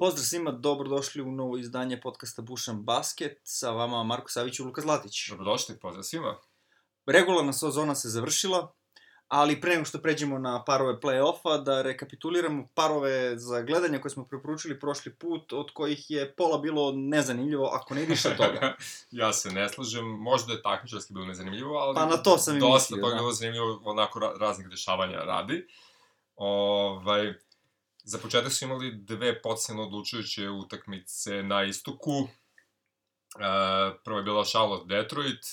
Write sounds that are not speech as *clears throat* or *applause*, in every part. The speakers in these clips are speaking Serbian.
Pozdrav svima, dobrodošli u novo izdanje podcasta Bušan Basket. Sa vama Marko Savić i Luka Zlatić. Dobrodošli, pozdrav svima. Regularna sezona se završila, ali pre nego što pređemo na parove play-offa, da rekapituliramo parove za gledanje koje smo preporučili prošli put, od kojih je pola bilo nezanimljivo, ako ne više toga. *laughs* ja se ne slažem, možda je takmičarski bilo nezanimljivo, ali... Pa na to sam i mislio, Dosta toga da. bilo zanimljivo, onako raznih dešavanja radi. Ovaj, Za početak su imali dve potencijalno odlučujuće utakmice na istoku. E, prvo je bila Charlotte Detroit.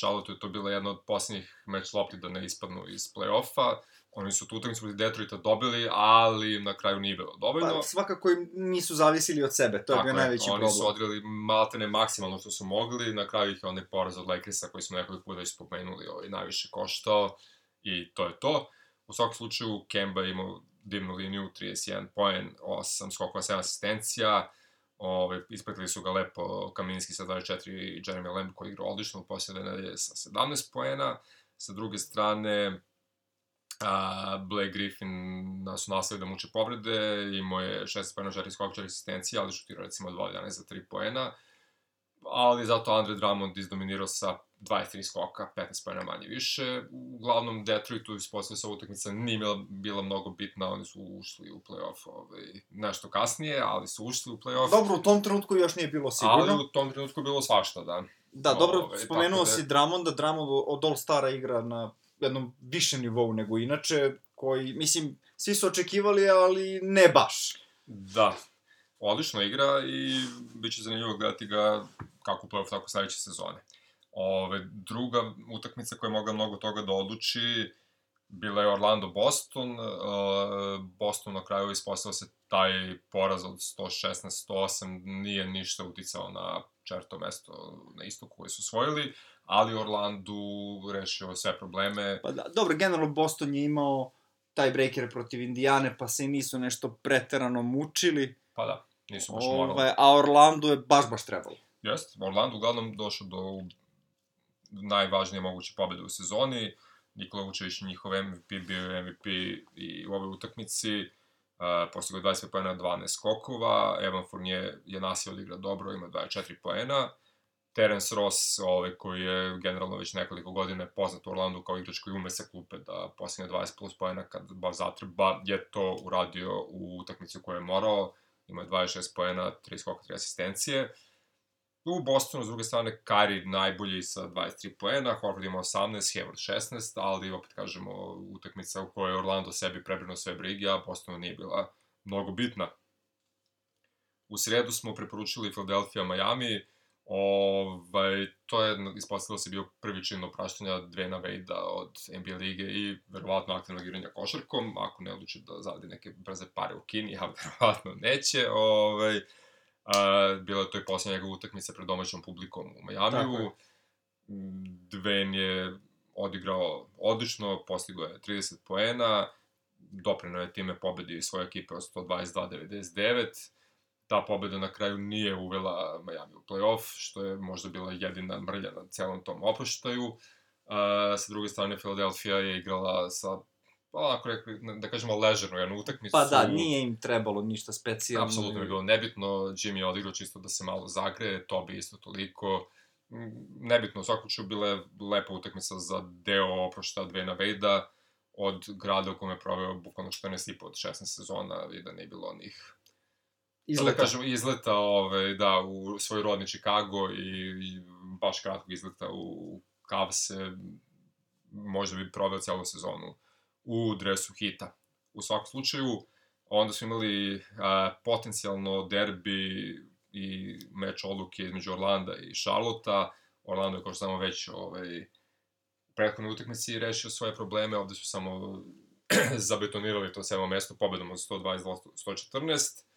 Charlotte je to bila jedna od posljednjih meč lopti da ne ispadnu iz play-offa. Oni su tu utakmicu protiv Detroita dobili, ali na kraju nije bilo dovoljno. Pa, svakako im nisu zavisili od sebe, to je bio najveći oni problem. Oni su odrali maltene maksimalno što su mogli, na kraju ih je onaj poraz od Lakersa koji smo nekoliko puta već spomenuli, ovaj, najviše koštao i to je to. U svakom slučaju, Kemba imao divnu liniju, 31 poen, 8 skokova, 7 asistencija, Ove, ispratili su ga lepo Kaminski sa 24 i Jeremy Lamb koji igra odlično u posljedne nedelje sa 17 poena. Sa druge strane, a, Blake Griffin su nastavili da muče povrede, imao je 16 poena, 4 skokova, 4 asistencije, ali šutirao recimo 2 11 za 3 poena. Ali zato Andre Drummond izdominirao sa 23 skoka, 15 pojena manje više. Uglavnom, Detroitu ispostavio se utakmica nije bila, bila mnogo bitna, oni su ušli u play-off ovaj, nešto kasnije, ali su ušli u play-off. Dobro, u tom trenutku još nije bilo sigurno. Ali u tom trenutku bilo svašta, da. Da, dobro, ove, spomenuo da... si Drammonda, Drummond od All-Stara igra na jednom višem nivou nego inače, koji, mislim, svi su očekivali, ali ne baš. Da, odlično igra i bit će zanimljivo gledati ga kako u play-off, tako sledeće sezone. Ove, druga utakmica koja je mogla mnogo toga da odluči bila je Orlando-Boston. Uh, Boston na kraju ispostavio se taj poraz od 116-108 nije ništa uticao na čerto mesto na istoku koje su osvojili, ali Orlando rešio sve probleme. Pa da, dobro, generalno Boston je imao taj breaker protiv Indijane, pa se nisu nešto preterano mučili. Pa da, nisu baš morali. Ove, a Orlando je baš baš trebalo. Jeste, Orlando uglavnom došao do najvažnije moguće pobede u sezoni. Nikola Vučević njihov MVP, bio je MVP i u ovoj utakmici. Uh, postigao 25 poena, 12 skokova. Evan Fournier je nasio da igra dobro, ima 24 poena. Terence Ross, ovaj, koji je generalno već nekoliko godina poznat u Orlandu kao igrač koji ume sa klupe da postigne 20 plus poena kad baš zatreba, je to uradio u utakmici u kojoj je morao. Ima 26 poena, 3 skoka, 3 asistencije. U Bostonu, s druge strane, Kari najbolji sa 23 poena, Horford ima 18, Hayward 16, ali opet kažemo utakmica u kojoj Orlando sebi prebrinuo sve brige, a Bostonu nije bila mnogo bitna. U sredu smo preporučili Philadelphia Miami, ovaj, to je ispostavilo se bio prvi čin opraštanja Dvena Vejda od NBA lige i verovatno aktivnog igranja košarkom, ako ne odluči da zaradi neke brze pare u Kini, *laughs* a verovatno neće, ovaj, Uh, bila je to i posljednja njegova utakmica pred domaćom publikom u Majamiju. Dven je odigrao odlično, postigao je 30 poena, doprino je time pobedi svoje ekipe od 122-99. Ta pobeda na kraju nije uvela Miami u playoff, što je možda bila jedina mrlja na celom tom oproštaju. Uh, sa druge strane, Philadelphia je igrala sa onako rekli, da kažemo, ležernu jednu utakmicu. Pa da, nije im trebalo ništa specijalno. Apsolutno je bilo nebitno, Jimmy je odigrao čisto da se malo zagreje, to bi isto toliko. Nebitno, u svakom ću bila je lepa utakmica za deo oprošta Dvena Vejda od grada u kome je proveo bukvalno 14,5 od 16 sezona i da ne bilo onih izleta. Da kažem, izleta ove, da, u svoj rodni Chicago i, i baš kratkog izleta u Cavs možda bi proveo celu sezonu u dresu hita. U svakom slučaju, onda smo imali a, potencijalno derbi i meč odluke između Orlanda i Charlotta. Orlando je, kao što samo već, ovaj, u prethodnoj utakmici rešio svoje probleme, ovde su samo *clears throat* zabetonirali to sedmo mesto pobedom od 122-114.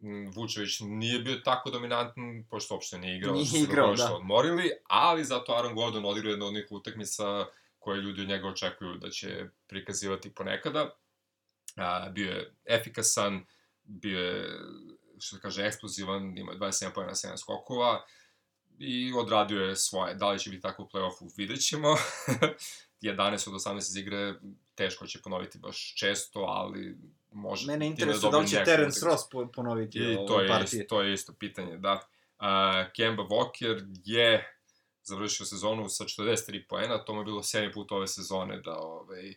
Mm, Vučević nije bio tako dominantan, pošto uopšte nije igrao, nije igrao, da. odmorili, ali zato Aaron Gordon odigrao jednu od njih utakmica koje ljudi od njega očekuju da će prikazivati ponekada. A, bio je efikasan, bio je, što se kaže, eksplozivan, ima 27 pojena 7 skokova i odradio je svoje. Da li će biti tako u play-offu, vidjet ćemo. *laughs* 11 od 18 iz igre, teško će ponoviti baš često, ali može... Mene interesuje da dobije li će Terence. Ross po- ponoviti I to je, partije. isto, to je isto pitanje, da. Uh, Kemba Walker je završio sezonu sa 43 poena, to mu je bilo 7 puta ove sezone da ovaj,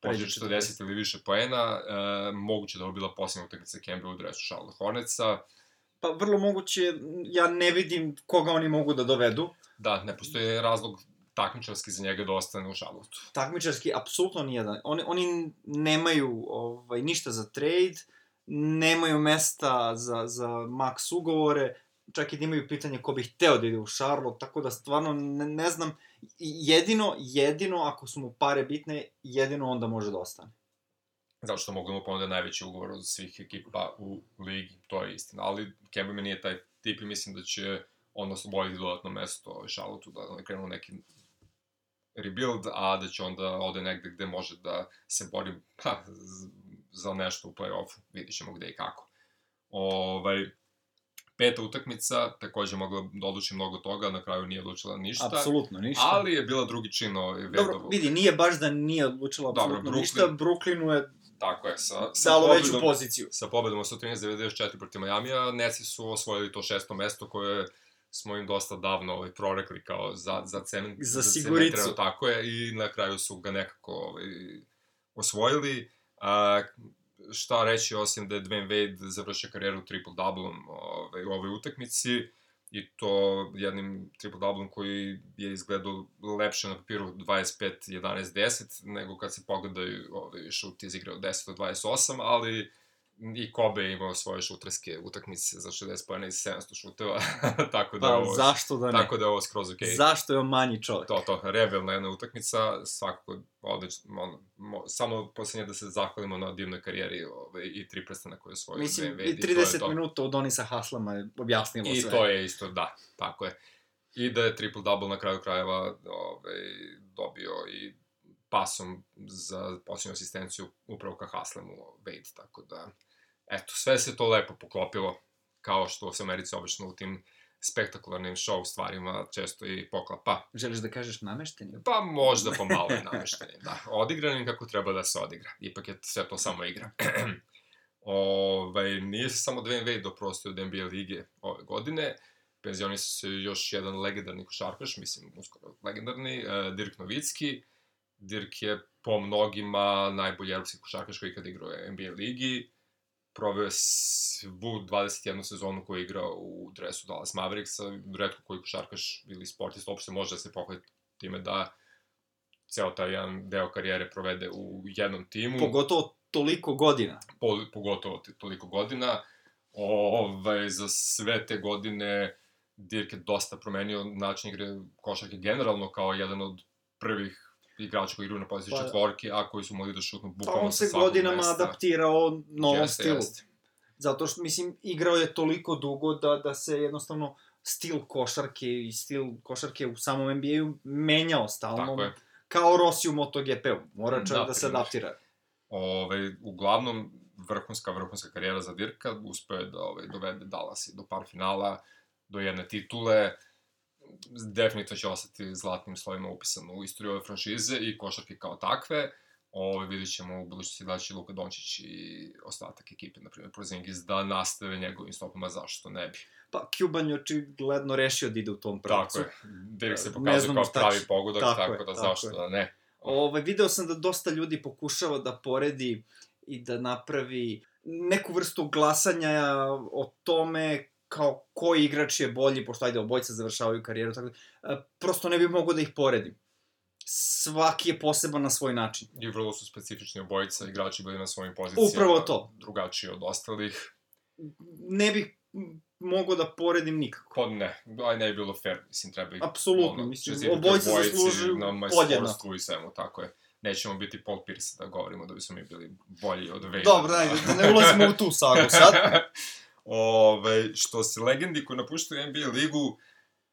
pođe Pređe 40 ili više poena. Uh, moguće da je bila posljedna utakmica Kemba u dresu Charlotte Hornetsa. Pa vrlo moguće, ja ne vidim koga oni mogu da dovedu. Da, ne postoji razlog takmičarski za njega da ostane u Charlotte. Takmičarski, apsolutno nijedan. Oni, oni nemaju ovaj, ništa za trade, nemaju mesta za, za max ugovore, čak i da imaju pitanje ko bi hteo da ide u Charlotte, tako da stvarno ne, ne znam, jedino, jedino ako su mu pare bitne, jedino onda može da ostane. Zato što mogu da mu ponude najveći ugovor od svih ekipa u ligi, to je istina. Ali Kemba nije taj tip i mislim da će on osloboditi dodatno mesto ovaj, Charlotte da krenu neki rebuild, a da će onda ode negde gde može da se bori pa, za nešto u play-offu. Vidit ćemo gde i kako. Ovaj, peta utakmica, takođe mogla da odluči mnogo toga, na kraju nije odlučila ništa. Apsolutno ništa. Ali je bila drugi čin ovaj, Dobro, Vedovog. vidi, nije baš da nije odlučila Dobro, apsolutno Brooklyn- ništa, Brooklynu je Tako je, sa, sa dalo veću pobedom- poziciju. sa pobedom od 113-94 protiv Majamija, Netsi su osvojili to šesto mesto koje smo im dosta davno ovaj, prorekli kao za, za, cement, Za cementirano, siguricu. tako je, i na kraju su ga nekako ovaj, osvojili. A, šta reći osim da je Dwayne Wade završio karijeru triple-doublom ovaj, u ovoj utakmici i to jednim triple-doublom koji je izgledao lepše na papiru 25-11-10 nego kad se pogledaju ovaj, šut izigrao 10 od 28, ali i Kobe je imao svoje šuterske utakmice za 60 pojena i 700 šuteva, *laughs* tako da Pa, ovo, zašto da ne? tako da je ovo skroz okej. Zašto je on manji čovjek? To, to, rebelna jedna utakmica, svakako odlično, ono, mo, samo posljednje da se zahvalimo na divnoj karijeri ovaj, i tri prstana koje je osvojio Mislim, Dwayne i i to je 30 to. minuta od Donisa Haslama je objasnilo I sve. to je isto, da, tako je. I da je triple-double na kraju krajeva ovaj, dobio i pasom za posljednju asistenciju upravo ka Haslemu Wade, tako da, eto, sve se to lepo poklopilo, kao što se Americi obično u tim spektakularnim show stvarima često i poklapa. Želiš da kažeš namešteni? Pa možda pomalo i nameštenim, da. Odigranim kako treba da se odigra. Ipak je sve to samo igra. *clears throat* Ovaj, nije se samo Dwayne Wade doprostio od NBA lige ove godine. Penzionio se još jedan legendarni košarkaš, mislim, uskoro legendarni, uh, Dirk Novicki. Dirk je po mnogima najbolji evropski košarkaš koji je ikad igrao u NBA ligi. Proveo je svu 21 sezonu koju je igrao u dresu Dallas Mavericksa. Redko koji košarkaš ili sportist uopšte može da se pohvali time da ceo taj jedan deo karijere provede u jednom timu. Pogotovo toliko godina. po, pogotovo toliko godina. Ovaj, za sve te godine Dirk je dosta promenio način igre košarke generalno kao jedan od prvih igrača koji igraju na poziciji Pa- četvorke, a koji su mogli da šutnu Pa bukvalno on sa se svakog godinama mesta. adaptirao novom Jeste, stilu. jeste. Zato što, mislim, igrao je toliko dugo da, da se jednostavno stil košarke i stil košarke u samom NBA-u menjao stalno. Tako je. Kao Rossi u MotoGP-u. Mora čovjek Da, da, se adaptira. Ove, uglavnom, vrhunska, vrhunska karijera za Dirka, uspeo je da ovaj, dovede Dallas i do par finala, do jedne titule, definitivno će ostati zlatnim slovima upisan u istoriju ove franšize i košarke kao takve. Ove, vidit ćemo u budućnosti da će Luka Dončić i ostatak ekipe, na primjer Prozingis, da nastave njegovim stopama, zašto ne bi. Pa Cuban je očigledno rešio da ide u tom pravcu. Tako je. Dirk se Ne pokazuje kao pravi će- pogodak, tako tako, je, da tako zašto je. da ne. Ovaj, video sam da dosta ljudi pokušava da poredi i da napravi neku vrstu glasanja o tome kao koji igrač je bolji, pošto ajde obojca završavaju karijeru, tako da, e, prosto ne bih mogao da ih poredim. Svaki je poseban na svoj način. I vrlo su specifični obojica, igrači bili na svojim pozicijama. Upravo to. Drugačiji od ostalih. Ne bih mogao da poredim nikako. Pa ne, aj ne bi bilo fair, mislim, treba ih... Apsolutno, mislim, obojica zaslužuju na podjednako. majstorstvu i svemu, tako je. Nećemo biti Paul Pierce da govorimo da bismo mi bili bolji od Vejna. Dobro, ajde, da ne ulazimo u tu sagu sad. *laughs* Ove, što se legendi koji napuštaju NBA ligu,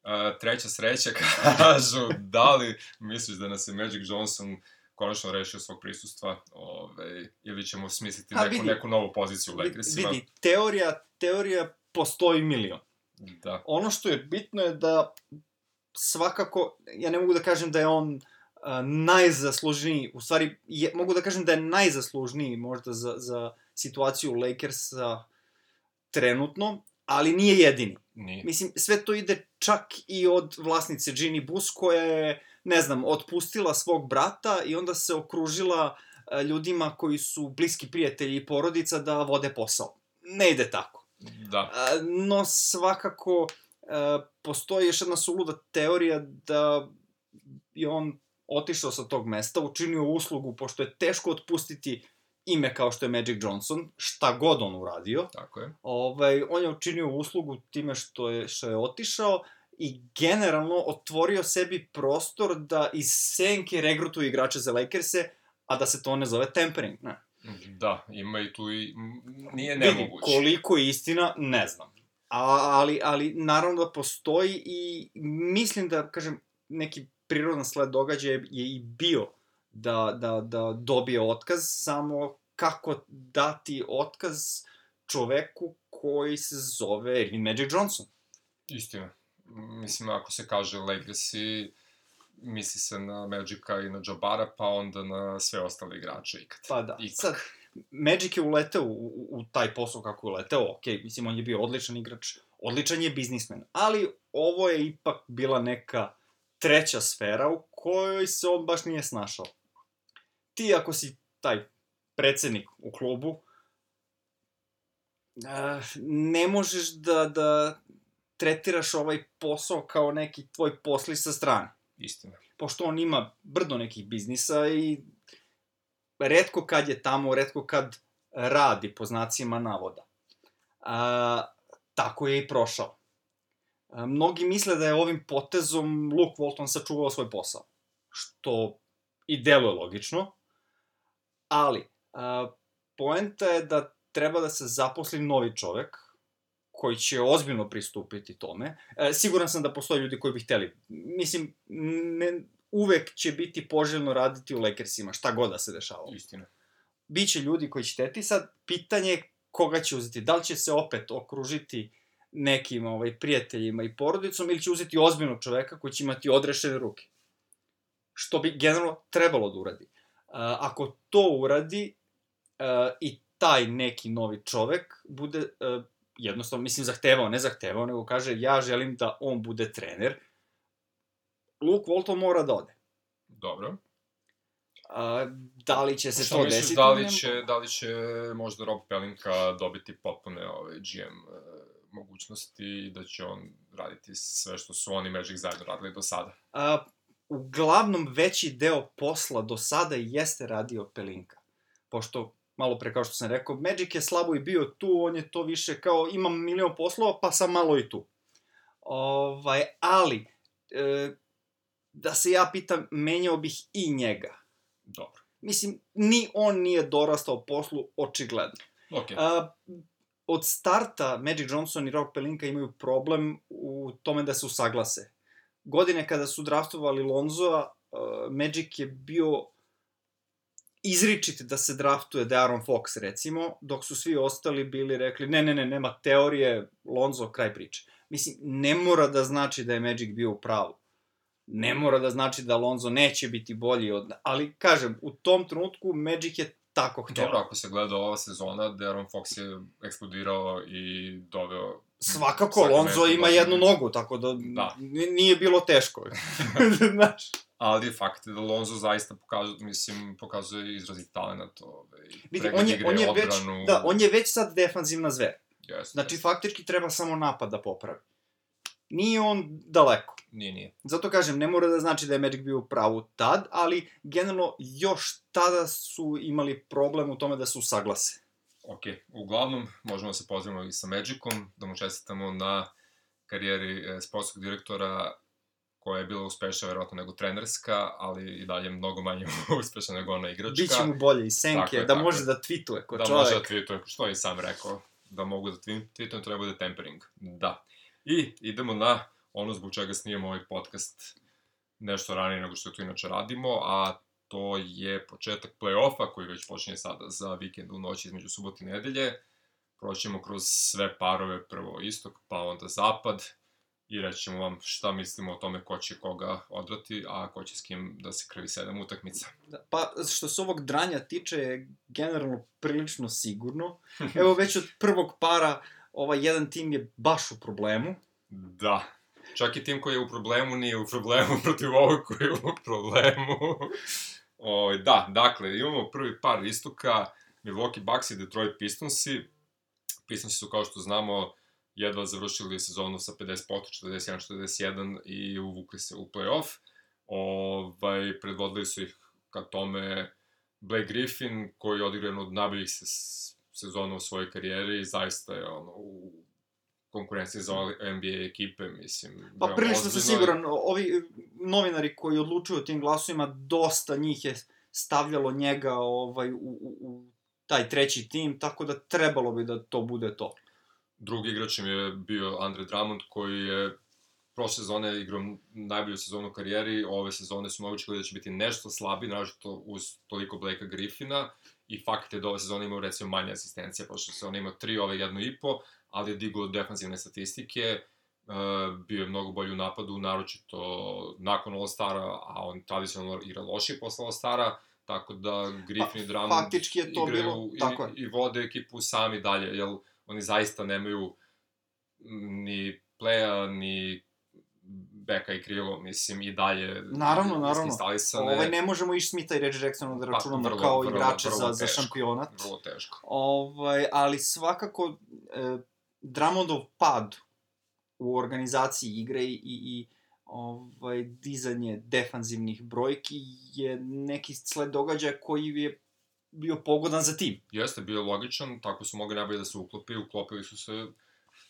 a, treća sreća *laughs* kažu, da li misliš da nas je Magic Johnson konačno rešio svog prisustva, ove, ili ćemo smisliti A, neku, vidi. neku novu poziciju u Lakersima. Vidi, teorija, teorija postoji milion. Da, ono što je bitno je da svakako, ja ne mogu da kažem da je on a, najzaslužniji, u stvari, je, mogu da kažem da je najzaslužniji možda za, za situaciju Lakersa trenutno, ali nije jedini. Nije. Mislim, sve to ide čak i od vlasnice Ginny Bus, koja je, ne znam, otpustila svog brata i onda se okružila e, ljudima koji su bliski prijatelji i porodica da vode posao. Ne ide tako. Da. A, No, svakako, e, postoji još jedna suluda teorija da je on otišao sa tog mesta, učinio uslugu, pošto je teško otpustiti ime kao što je Magic Johnson, šta god on uradio, Tako je. ovaj, on je učinio uslugu time što je, što je otišao i generalno otvorio sebi prostor da iz senke regrutuje igrače za Lakers-e, a da se to ne zove tempering. Ne. Da, ima i tu i... Nije Vidi, nemoguće. koliko je istina, ne znam. A, ali, ali naravno da postoji i mislim da, kažem, neki prirodan sled događaja je i bio da, da, da dobije otkaz, samo kako dati otkaz čoveku koji se zove Ervin Magic Johnson. Istina. Mislim, ako se kaže Legacy, misli se na Magica i na Jabara, pa onda na sve ostale igrače ikad. Pa da, Ipak. sad, Magic je uleteo u, u, u taj posao kako je uleteo, ok, mislim, on je bio odličan igrač, odličan je biznismen, ali ovo je ipak bila neka treća sfera u kojoj se on baš nije snašao. Ti ako si taj predsednik u klubu, a, ne možeš da, da tretiraš ovaj posao kao neki tvoj posli sa strane Istina. pošto on ima brdo nekih biznisa i redko kad je tamo, redko kad radi po znacima navoda. A, tako je i prošao. A, mnogi misle da je ovim potezom Luke Walton sačuvao svoj posao, što i deluje logično, ali a, poenta je da treba da se zaposli novi čovek, koji će ozbiljno pristupiti tome. E, siguran sam da postoje ljudi koji bi hteli. Mislim, ne, uvek će biti poželjno raditi u Lakersima, šta god da se dešava. Istina. Biće ljudi koji će teti sad, pitanje je koga će uzeti. Da li će se opet okružiti nekim ovaj, prijateljima i porodicom ili će uzeti ozbiljnog čoveka koji će imati odrešene ruke. Što bi generalno trebalo da uradi. Ako to uradi i taj neki novi čovek bude jednostavno, mislim, zahtevao, ne zahtevao, nego kaže ja želim da on bude trener, Luke Walton mora da ode. Dobro. A, da li će se Šta to misliš, desiti? da li će, da li će možda Rob Pelinka dobiti potpune ove GM e, mogućnosti i da će on raditi sve što su oni Magic zajedno radili do sada? A, uglavnom, veći deo posla do sada jeste radio Pelinka. Pošto, malo pre kao što sam rekao, Magic je slabo i bio tu, on je to više kao, imam milion poslova, pa sam malo i tu. Ovaj, ali, e, da se ja pitam, menjao bih i njega. Dobro. Mislim, ni on nije dorastao poslu, očigledno. Ok, A, od starta Magic Johnson i Rob Pelinka imaju problem u tome da se usaglase. Godine kada su draftovali Lonzoa, uh, Magic je bio izričit da se draftuje De'Aaron Fox, recimo, dok su svi ostali bili rekli, ne, ne, ne, nema teorije, Lonzo, kraj priče. Mislim, ne mora da znači da je Magic bio u pravu. Ne mora da znači da Lonzo neće biti bolji od... Ali, kažem, u tom trenutku Magic je tako hteo. dobro, ako se gleda ova sezona, De'Aaron Fox je eksplodirao i doveo... Svakako, Sacramento Lonzo ima jednu nogu, tako da, Da. nije bilo teško. *laughs* Znaš, Ali fakt je da Lonzo zaista pokazuje, mislim, pokazuje izrazit talent. Ovaj, vidi, on je, on je već, odbranu, da, on je već sad defanzivna zver. Jeste, Znači, jeste. faktički treba samo napad da popravi. Nije on daleko. Nije, nije. Zato kažem, ne mora da znači da je Magic bio u pravu tad, ali generalno još tada su imali problem u tome da se usaglase. Ok, uglavnom, možemo da se pozdravimo i sa Magicom, da mu čestitamo na karijeri e, sportskog direktora koja je bila uspešnija verovatno nego trenerska, ali i dalje mnogo manje *laughs* uspešna nego ona igračka. Biće mu bolje i senke, Tako je, da tako može je. da tweetuje ko da čovek. može da tweetuje, što je i sam rekao, da mogu da tweetujem, to ne bude tempering. Da. I idemo na ono zbog čega snijemo ovaj podcast nešto ranije nego što to inače radimo, a to je početak play-offa koji već počinje sada za vikend u noći između subote i nedelje. Proćemo kroz sve parove, prvo istok, pa onda zapad. i reći ćemo vam šta mislimo o tome ko će koga odrati, a ko će s kim da se krvi sedam utakmica. Da, pa, što se ovog dranja tiče, je generalno prilično sigurno. *laughs* Evo, već od prvog para, ovaj jedan tim je baš u problemu. Da. Čak i tim koji je u problemu nije u problemu *laughs* protiv ovog koji je u problemu. O, ovaj, da, dakle, imamo prvi par istoka, Milwaukee Bucks i Detroit Pistonsi. Pistonsi su, kao što znamo, jedva završili sezonu sa 50%, 41-41 i uvukli se u playoff. Ovaj, predvodili su ih ka tome Blake Griffin, koji je odigrao od najboljih sezona u svojoj karijeri i zaista je ono, u konkurenciji za NBA ekipe, mislim. Pa prilično sam siguran, ovi novinari koji odlučuju o tim glasovima, dosta njih je stavljalo njega ovaj, u, u, u taj treći tim, tako da trebalo bi da to bude to. Drugi igrač im je bio Andre Drummond, koji je prošle sezone igrao najbolju sezonu u karijeri, ove sezone su moguće da će biti nešto slabi, naravno uz toliko Blakea Griffina, i fakt je da ove sezone imao recimo manje asistencije, pošto se on imao tri, ove jedno i po, ali je digao defanzivne statistike, uh, bio je mnogo bolji u napadu, naročito nakon All-Stara, a on tradicionalno igra loši posle All-Stara, tako da Griffin pa, i Drummond faktički je to igraju bilo, i, tako je. i vode ekipu sami dalje, jer oni zaista nemaju ni playa, ni beka i krilo, mislim, i dalje naravno, naravno. instalisane. Ovaj, ne možemo ići Smitha i Reggie Jacksona da pa, računamo pa, vrlo, kao vrlo, igrače vrlo, vrlo za, teško, za šampionat. Vrlo teško. Ovaj, ali svakako, e, Dramondov pad u organizaciji igre i, i ovaj, dizanje defanzivnih brojki je neki sled događaja koji je bio pogodan za tim. Jeste, bio logičan, tako su mogli najbolje da se uklopi, uklopili su se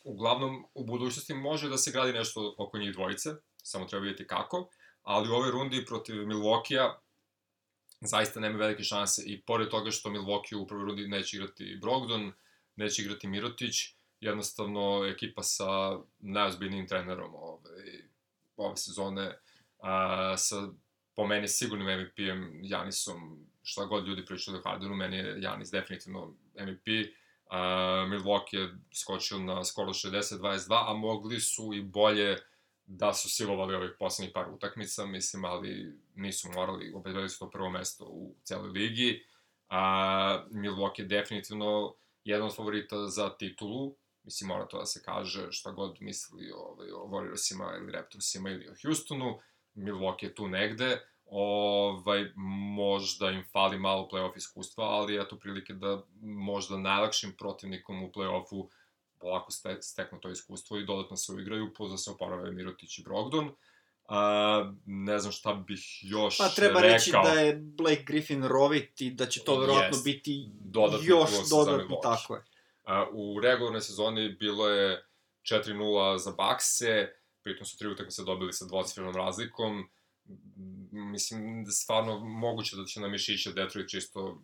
uglavnom u budućnosti može da se gradi nešto oko njih dvojice, samo treba vidjeti kako, ali u ovoj rundi protiv Milwaukee-a zaista nema velike šanse i pored toga što Milwaukee u prvoj rundi neće igrati Brogdon, neće igrati Mirotić, jednostavno ekipa sa najozbiljnijim trenerom ove, ove sezone, a, sa po meni sigurnim MVP-em Janisom, šta god ljudi pričaju o Hardenu, meni je Janis definitivno MVP, Uh, Milwaukee je skočio na skoro 60-22, a mogli su i bolje da su silovali ovih poslednjih par utakmica, mislim, ali nisu morali, obezbedili su to prvo mesto u celoj ligi. A, Milwaukee je definitivno jedan od favorita za titulu, mislim, mora to da se kaže, šta god misli o, ovaj, o Warriorsima ili Raptorsima ili o Houstonu, Milwaukee je tu negde, ovaj, možda im fali malo playoff iskustva, ali eto prilike da možda najlakšim protivnikom u playoffu polako ste, steknu to iskustvo i dodatno se uigraju, da se oporave Mirotić i Brogdon. A, ne znam šta bih još Pa treba rekao. reći da je Blake Griffin rovit i da će to verovatno yes. biti dodatno još dodatno, tako je. U regularnoj sezoni bilo je 4-0 za Bakse, pritom su tri utakmice dobili sa dvocifrenom razlikom mislim da stvarno moguće da će nam Mišića Detroit čisto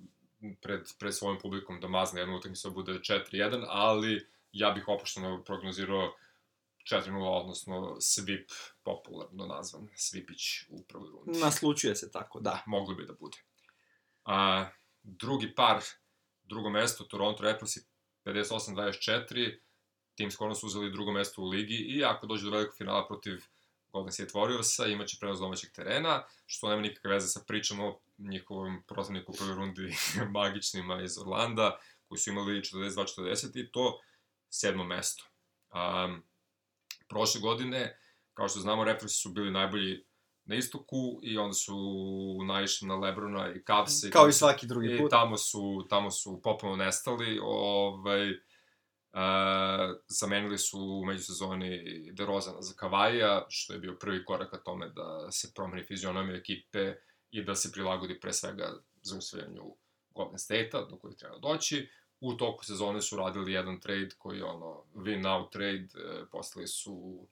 pred, pred svojim publikom da mazne jednu utakmicu da bude 4-1, ali ja bih opušteno prognozirao 4-0, odnosno svip, popularno nazvan, svipić u prvoj rundi. Naslučuje se tako, da. Mogli bi da bude. A, drugi par, drugo mesto, Toronto Raptors 58-24, tim skoro su uzeli drugo mesto u ligi i ako dođe do velikog finala protiv Golden State Warriorsa, imaće prenos domaćeg terena, što nema nikakve veze sa pričom o njihovom protivniku u prvoj rundi magičnima iz Orlanda, koji su imali 42-40 i to sedmo mesto. Um, prošle godine, kao što znamo, Raptorsi su bili najbolji na istoku i onda su naišli na Lebrona i Cavs. Kao i svaki drugi put. I tamo su, tamo su popuno nestali. Ovaj, Uh, zamenili su u međusezoni DeRozana za Kavaja, što je bio prvi korak ka tome da se promeni fizionomija ekipe i da se prilagodi pre svega za usvajanju Golden State-a, do kojih treba doći. U toku sezone su radili jedan trade koji je ono win now trade, e, poslali su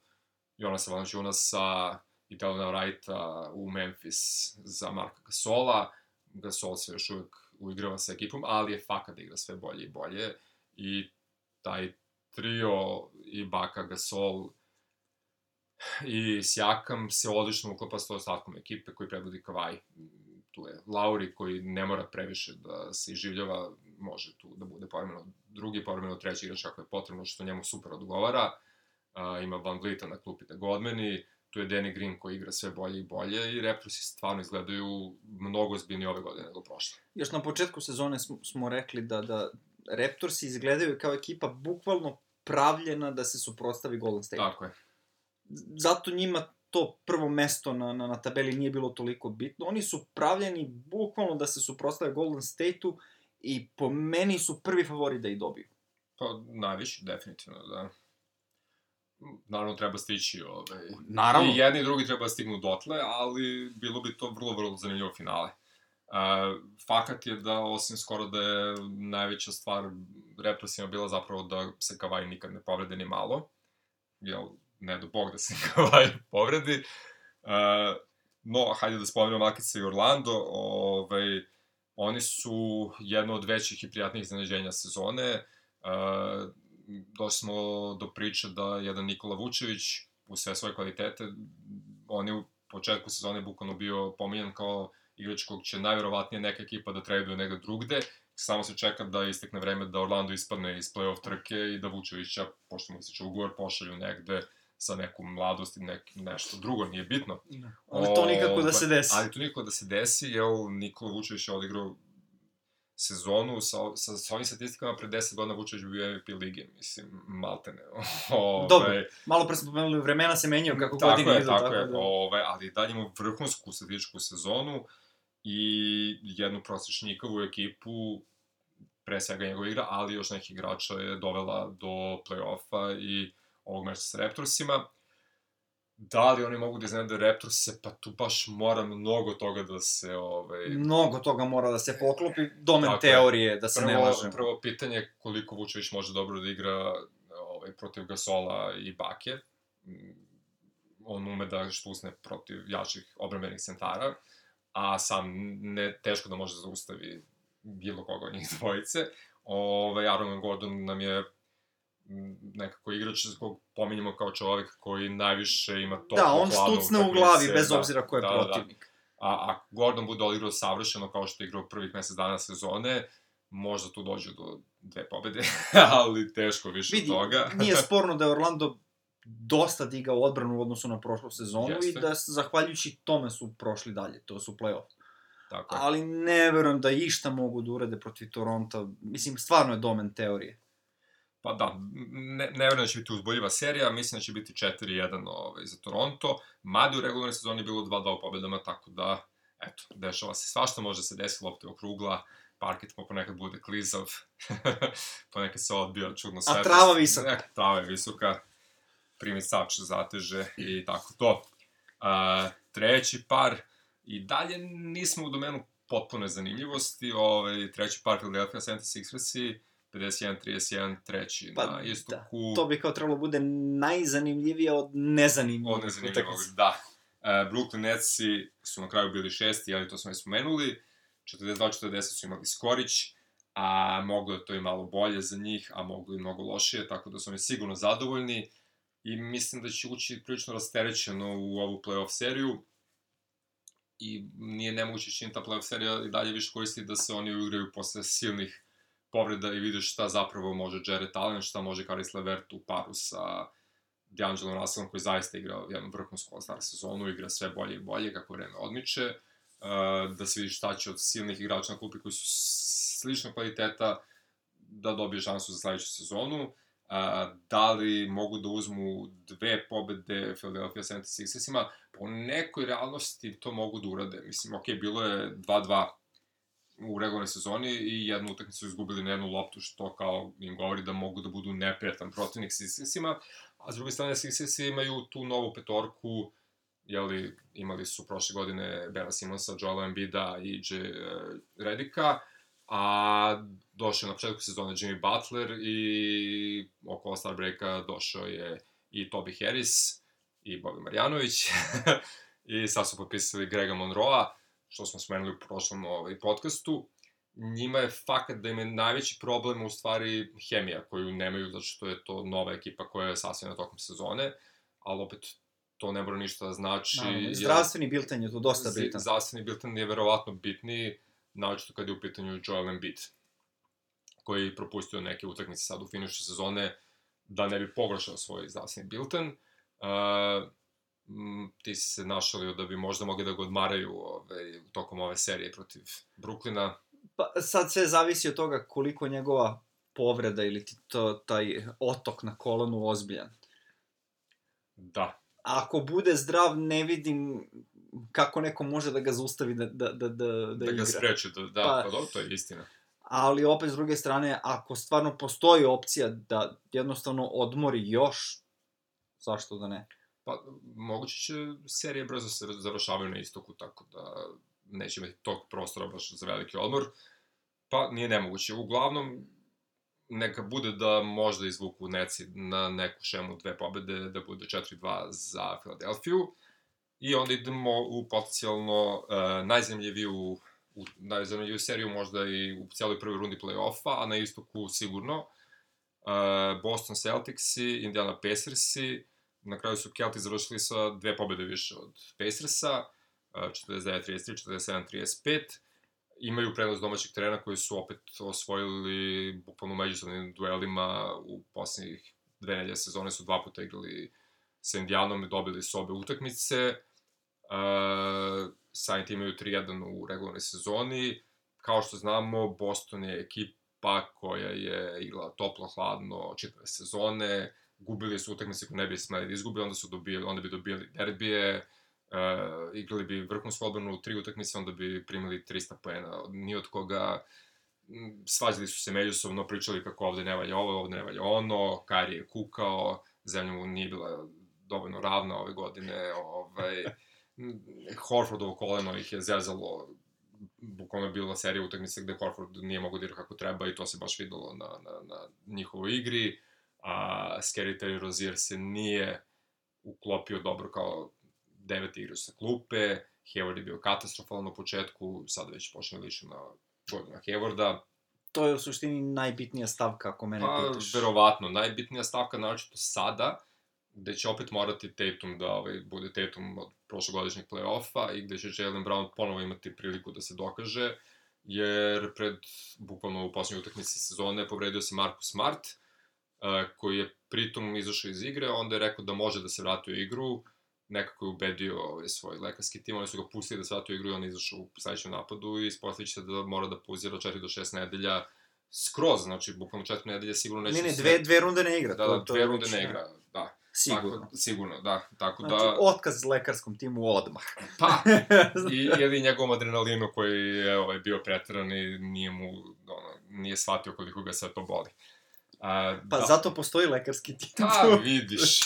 Jonasa Valanciunasa i Delona Wrighta u Memphis za Marka Gasola. Gasol se još uvek uigrava sa ekipom, ali je fakat da igra sve bolje i bolje i taj trio i Baka Gasol i Sjakam se odlično uklapa s ostatkom ekipe koji predvodi Kavaj. Tu je Lauri koji ne mora previše da se iživljava, može tu da bude povremeno drugi, povremeno treći igrač ako je potrebno, što njemu super odgovara. a, ima Van Vlieta na klupi da ga odmeni, tu je Danny Green koji igra sve bolje i bolje i Raptorsi stvarno izgledaju mnogo zbiljni ove godine nego prošle. Još na početku sezone smo, smo rekli da, da Raptorsi izgledaju kao ekipa bukvalno pravljena da se suprotstavi Golden State. Tako je. Zato njima to prvo mesto na, na, na tabeli nije bilo toliko bitno. Oni su pravljeni bukvalno da se suprotstave Golden State-u i po meni su prvi favori da ih dobiju. Pa, najviše, definitivno, da. Naravno, treba stići, ovaj... Naravno. I jedni i drugi treba stignu dotle, ali bilo bi to vrlo, vrlo zanimljivo finale. Uh, fakat je da, osim skoro da je najveća stvar Raptorsima bila zapravo da se Kavaj nikad ne povrede ni malo. Jel, ne do bog da se *laughs* Kavaj povredi. Uh, no, hajde da spomenemo Makica i Orlando. Ovaj, oni su jedno od većih i prijatnih iznenađenja sezone. Uh, došli smo do priče da jedan Nikola Vučević, u sve svoje kvalitete, on je u početku sezone bukvalno bio pominjan kao igrač kog će najverovatnije neka ekipa da traduje negde drugde, samo se čeka da istekne vreme da Orlando ispadne iz playoff trke i da Vučevića, pošto mu ističe ugovor, pošalju negde sa nekom mladosti, nek, nešto drugo, nije bitno. Ali to nikako da se desi. Ali to nikako da se desi, jer Nikola Vučević je odigrao sezonu sa, sa, sa ovim statistikama pre 10 godina Vučević bio MVP lige, mislim, maltene. *laughs* Ove, Dobro, malo pre smo pomenuli, vremena se menjaju kako tako godine je, idu. Tako je, da... ove, ali dalje imamo vrhunsku statističku sezonu i jednu prosečnikovu ekipu, pre svega njegova igra, ali još nekih igrača je dovela do play-offa i ovog meča sa Raptorsima. Da li oni mogu da iznenade Raptorse, pa tu baš mora mnogo toga da se... Ovaj... Mnogo toga mora da se poklopi, domen Tako je. teorije, da se prvo, ne lažemo. Prvo pitanje je koliko Vučević može dobro da igra ovaj, protiv Gasola i Bake. On ume da štusne protiv jačih obrambenih centara, a sam ne, teško da može da zaustavi bilo koga od njih dvojice. Ovaj, Aaron Gordon nam je nekako igrač kog pominjamo kao čovek koji najviše ima to Da, on štucne u glavi, bez obzira ko je da, da, da. protivnik. A, a Gordon bude odigrao savršeno kao što je igrao prvih mesec dana sezone, možda tu dođe do dve pobede, *laughs* ali teško više Vidi, toga. *laughs* nije sporno da je Orlando dosta digao odbranu u odnosu na prošlu sezonu Jeste. i da zahvaljujući tome su prošli dalje, to su play-off. Tako je. Ali ne verujem da išta mogu da urade protiv Toronta. Mislim, stvarno je domen teorije. Pa da, ne, ne verujem da će biti uzboljiva serija, mislim da će biti 4-1 ovaj, za Toronto, mada u regularnoj sezoni bilo 2-2 u pobedama, tako da, eto, dešava se svašta, može se desiti lopte okrugla, parket pa ponekad bude klizav, *laughs* ponekad se odbija čudno sve. trava visoka. Ne, trava je visoka, primi sač zateže i tako to. A, treći par, i dalje nismo u domenu potpune zanimljivosti, ovaj, treći par Philadelphia 76ersi, 51-31, treći Pa, na istoku. To bi kao trebalo bude najzanimljivije od nezanimljivih. Od nezanimljivog, da. E, Brooklyn Netsi su na kraju bili šesti, ali to smo već spomenuli. 42-40 su imali Skorić, a moglo je to i malo bolje za njih, a moglo i mnogo lošije, tako da su oni sigurno zadovoljni i mislim da će ući prilično rasterećeno u ovu playoff seriju i nije nemoguće čini ta playoff serija i dalje više koristi da se oni uigraju posle silnih povreda i vidiš šta zapravo može Jared Allen, šta može Karis Levert u paru sa D'Angelo Russellom koji zaista igra jednu vrhunsku All-Star sezonu, igra sve bolje i bolje kako vreme odmiče, uh, da se vidi šta će od silnih igrača na klupi koji su sličnog kvaliteta da dobije šansu za sledeću sezonu. Uh, da li mogu da uzmu dve pobede Philadelphia 76ersima, po nekoj realnosti to mogu da urade. Mislim, ok, bilo je 2-2 u regularnoj sezoni i jednu utakmicu izgubili na jednu loptu, što kao im govori da mogu da budu neprijatan protivnik Sixersima, a s druge strane Sixersi imaju tu novu petorku, jeli, imali su prošle godine Bena Simonsa, Joela Embida i J. Redika, a došao je na početku sezone Jimmy Butler i oko All-Star breaka došao je i Toby Harris i Bobby Marjanović *laughs* i sad su potpisali Grega Monroa, što smo spomenuli u prošlom ovaj, podcastu, njima je fakat da im je najveći problem u stvari hemija koju nemaju, zato što je to nova ekipa koja je sasvim tokom sezone, ali opet to ne mora ništa da znači. Naravno, zdravstveni bilten je tu dosta bitan. Zdravstveni bilten je verovatno bitniji, naočito kad je u pitanju Joel Embiid, koji je propustio neke utakmice sad u finišu sezone, da ne bi pogoršao svoj zdravstveni bilten. Uh, ti si se našalio da bi možda mogli da ga odmaraju ovaj, tokom ove serije protiv Bruklina. Pa sad sve zavisi od toga koliko njegova povreda ili ti to, taj otok na kolonu ozbiljan. Da, Ako bude zdrav, ne vidim kako neko može da ga zaustavi da, da, da, da, da, da igra. ga spreče, da, da, Pa- pa, dobro, to je istina. Ali opet, s druge strane, ako stvarno postoji opcija da jednostavno odmori još, zašto da ne? Pa, moguće će serije brzo se završavaju na istoku, tako da neće imati tog prostora baš za veliki odmor. Pa, nije nemoguće. Uglavnom, neka bude da možda izvuku neci na neku šemu dve pobede, da bude 4-2 za Filadelfiju. I onda idemo u potencijalno uh, najzemljiviju u najzemljiviju seriju možda i u cijeloj prvoj rundi play-offa, a na istoku sigurno. Uh, Boston Celticsi, Indiana Pacersi, na kraju su Celtics završili sa dve pobede više od Pacersa, uh, 49-33, 47-35. Imaju prednost domaćeg terena koji su opet osvojili bukvalno međusobnim duelima u poslednjih dve nedelje sezone su dva puta igrali sa Indijanom i dobili su obe utakmice. Uh, Samim imaju 3-1 u regularnoj sezoni. Kao što znamo, Boston je ekipa koja je igrala toplo-hladno čitave sezone, gubili su utakmice koje ne bi smeli da izgube, onda su dobili, onda bi dobili derbije, uh, igrali bi vrhunsku odbranu u tri utakmice, onda bi primili 300 poena. Ni od koga svađali su se međusobno, pričali kako ovde ne valja ovo, ovde ne valja ono, Kari je kukao, zemlja mu nije bila dovoljno ravna ove godine, ovaj, Horfordovo koleno ih je zezalo, bukvalno je bila serija utakmica gde Horford nije mogo da igra kako treba i to se baš videlo na, na, na njihovoj igri, a Scary Terry Rozier se nije uklopio dobro kao deveti igrač sa klupe, Hayward je bio katastrofalan u početku, sad već počne lično na godina Haywarda, To je u suštini najbitnija stavka, ako mene Pa, pitaš. verovatno, najbitnija stavka, naročito sada, gde će opet morati Tatum da ovaj, bude Tatum od prošlogodišnjeg play-offa i gde će Jalen Brown ponovo imati priliku da se dokaže, jer pred, bukvalno u poslednjoj utakmici sezone, povredio se Marcus Smart, koji je pritom izašao iz igre, onda je rekao da može da se vrati u igru, nekako je ubedio ovaj, svoj lekarski tim, oni su ga pustili da se vrati u igru i on je izašao u sledećem napadu i ispostavit se da mora da pauzira 4 do 6 nedelja skroz, znači bukvalno 4 nedelje sigurno neće Ne, ne, se- dve, dve runde ne igra. Da, to, da, dve runde ne da, igra, da. Sigurno. Tako, sigurno, da. Tako Znači, da, otkaz lekarskom timu odmah. pa, *laughs* i, ili njegovom adrenalinu koji je ovaj, bio pretjeran i nije mu, ono, nije shvatio koliko ga sve to boli. A, Pa da, zato postoji lekarski tim. Da, *laughs* vidiš,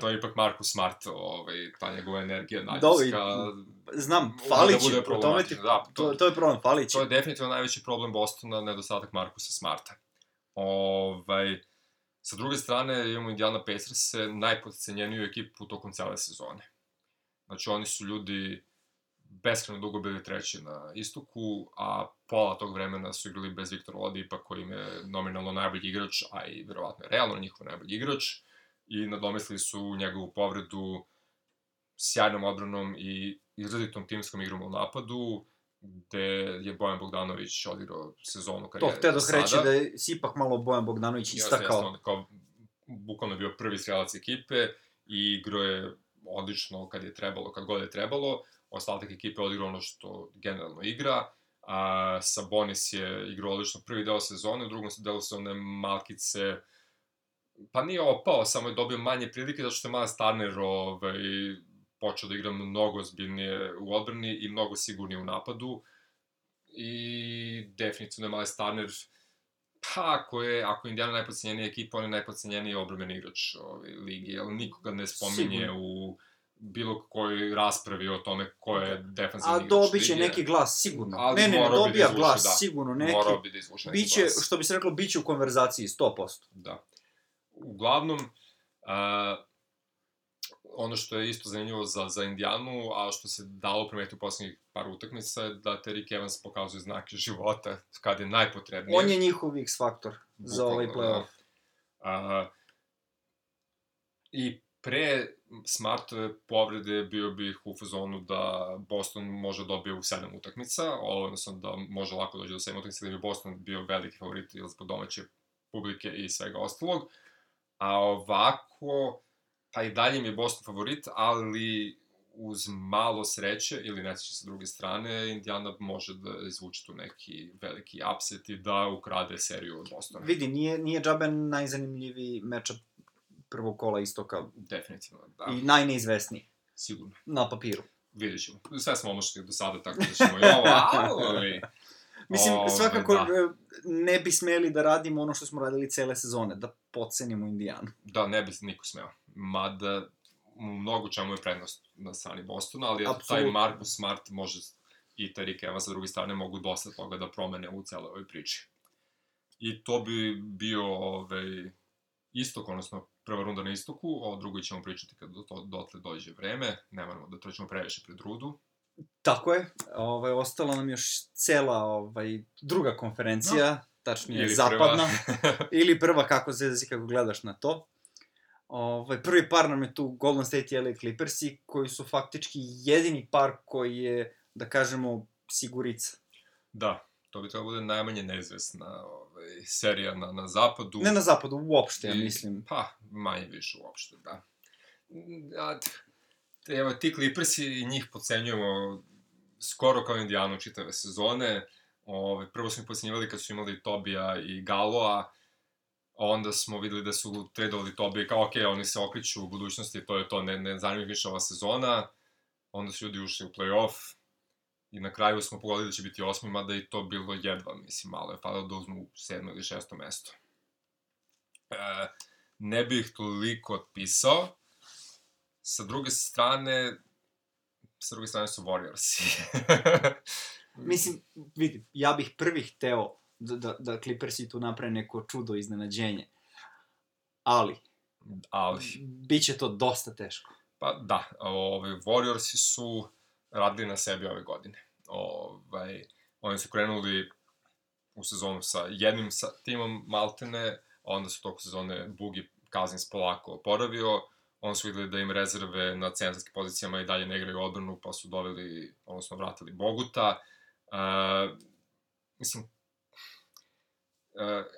to je ipak Marcus Smart, ovaj, ta njegova energija Dobro, najljudska. Znam, Može fali da će, bude po tome ti, da, to, to- to je problem, fali će. To je definitivno najveći problem Bostona, nedostatak Markusa Smarta. Ovaj, sa druge strane, imamo Indiana Pacers, najpodcenjeniju ekipu tokom cele sezone. Znači, oni su ljudi beskreno dugo bili treći na istoku, a pola tog vremena su igrali bez Viktora Oladipa, koji im je nominalno najbolji igrač, a i verovatno je realno njihov najbolji igrač, i nadomestili su njegovu povredu sjajnom odbranom i izrazitom timskom igrom u napadu, gde je Bojan Bogdanović odigrao sezonu To karijere. htio dok do reći da je ipak malo Bojan Bogdanović istakao. on kao, bukvalno je bio prvi strelac ekipe i igrao je odlično kad je trebalo, kad god je trebalo. Ostatak ekipe odigrao ono što generalno igra. A, Sabonis je igrao odlično prvi deo sezone, u drugom delu sezone Malkice pa nije opao, samo je dobio manje prilike zato što je Miles Turner ovaj, počeo da igra mnogo zbiljnije u odbrani i mnogo sigurnije u napadu. I definitivno je Miles Turner Pa, ako je, ako je Indiana najpocenjenija ekipa, on je najpocenjeniji obrambeni igrač ove ligi, jer nikoga ne spominje Sigurno. u bilo kojoj raspravi o tome ko je defanzivni A igrač dobit će neki glas, sigurno. Ali ne, ne, ne, da dobija izvuče, glas, da. sigurno neki. Morao bi da izvuče neki Biće, glas. što bi se reklo, biće u konverzaciji, 100%. Da. Uglavnom, uh, ono što je isto zanimljivo za, za Indijanu, a što se dalo primetiti u poslednjih par utakmica, je da Terry Evans pokazuje znake života kad je najpotrebnije. On je njihov X faktor za ovaj playoff. A, I pre Smartove povrede bio bih u fazonu da Boston može dobije u sedam utakmica, odnosno da može lako dođe do sedam utakmica, da bi Boston bio veliki favorit ili zbog domaće publike i svega ostalog. A ovako, pa i dalje mi je Boston favorit, ali uz malo sreće ili nesreće sa druge strane, Indiana može da izvuče tu neki veliki upset i da ukrade seriju od Bostona. Vidi, nije, nije džabe najzanimljiviji meča prvog kola istoka Definitivno, da. i najneizvesniji Sigurno. na papiru. Vidjet ćemo. Sve smo omošli do sada, tako da ćemo i ovo, ali... Mislim, Ove, svakako da. e, ne bi smeli da radimo ono što smo radili cele sezone, da pocenimo Indijanu. Da, ne bi niko smeo. Mada, mnogo čemu je prednost na strani Bostona, ali eto, taj. Marcus Smart može i Tariq Evans sa druge strane mogu dosta toga da promene u celoj ovoj priči. I to bi bio ovaj, istok, odnosno prva runda na istoku, o drugoj ćemo pričati kad do to, dotle dođe vreme, ne moramo da trčimo previše pred rudu. Tako je, ovaj, ostala nam još cela ovaj, druga konferencija, tačnije Ili zapadna, prva. *laughs* ili prva, kako se kako gledaš na to. Ovaj, prvi par nam je tu Golden State i LA Clippersi, koji su faktički jedini par koji je, da kažemo, sigurica. da, to bi trebalo bude najmanje neizvesna ovaj, serija na, na zapadu. Ne na zapadu, uopšte, ja mislim. Pa, manje više uopšte, da. A, t- evo, ti Clippersi i njih pocenjujemo skoro kao Indijanu čitave sezone. Ove, prvo smo ih pocenjivali kad su imali Tobija i Galoa, onda smo videli da su tradovali Tobija kao, ok, oni se okriću u budućnosti, to je to, ne, ne zanima ih više ova sezona. Onda su ljudi ušli u play-off, I na kraju smo pogodili da će biti osmi, mada i to bilo jedva, mislim, malo je falilo da uzmu sedmo ili šesto mesto. E, ne bih toliko otpisao. Sa druge strane, sa druge strane su Warriorsi. *laughs* Mislim, vidi, ja bih prvi hteo da, da, da Clippersi tu naprave neko čudo iznenađenje. Ali, Ali, bit će to dosta teško. pa da, ove, Warriorsi su radili na sebi ove godine. Ovaj, oni su krenuli u sezonu sa jednim sa timom Maltene, onda su toku sezone Bugi Kazins polako oporavio, onda su videli da im rezerve na centarskim pozicijama i dalje ne igraju odbranu, pa su doveli, odnosno vratili Boguta. Uh, mislim, uh,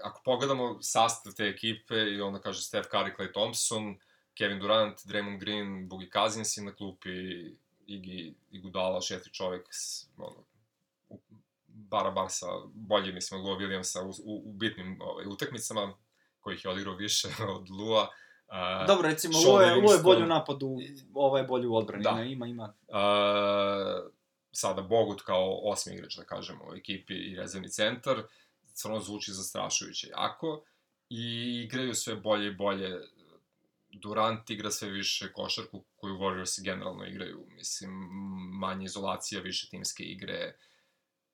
ako pogledamo sastav te ekipe i onda kaže Steph Curry, Clay Thompson, Kevin Durant, Draymond Green, Bugi Cousins i na klupi Igi, Igudala, šesti čovek, s, ono, u, bara bar sa bolje, mislim, od Lua Williamsa u, u, u bitnim ovaj, utakmicama, kojih je odigrao više *laughs* od Lua. Uh, Dobro, recimo, Luo je, Luo je bolji u napadu, ovo je bolji u odbrani. Da. Da. Ima, ima. Uh, sada Bogut kao osmi igrač, da kažemo, u ekipi i rezervni centar, stvarno zvuči zastrašujuće jako i igraju sve bolje i bolje. Durant igra sve više košarku koju Warriors generalno igraju, mislim, manje izolacija, više timske igre,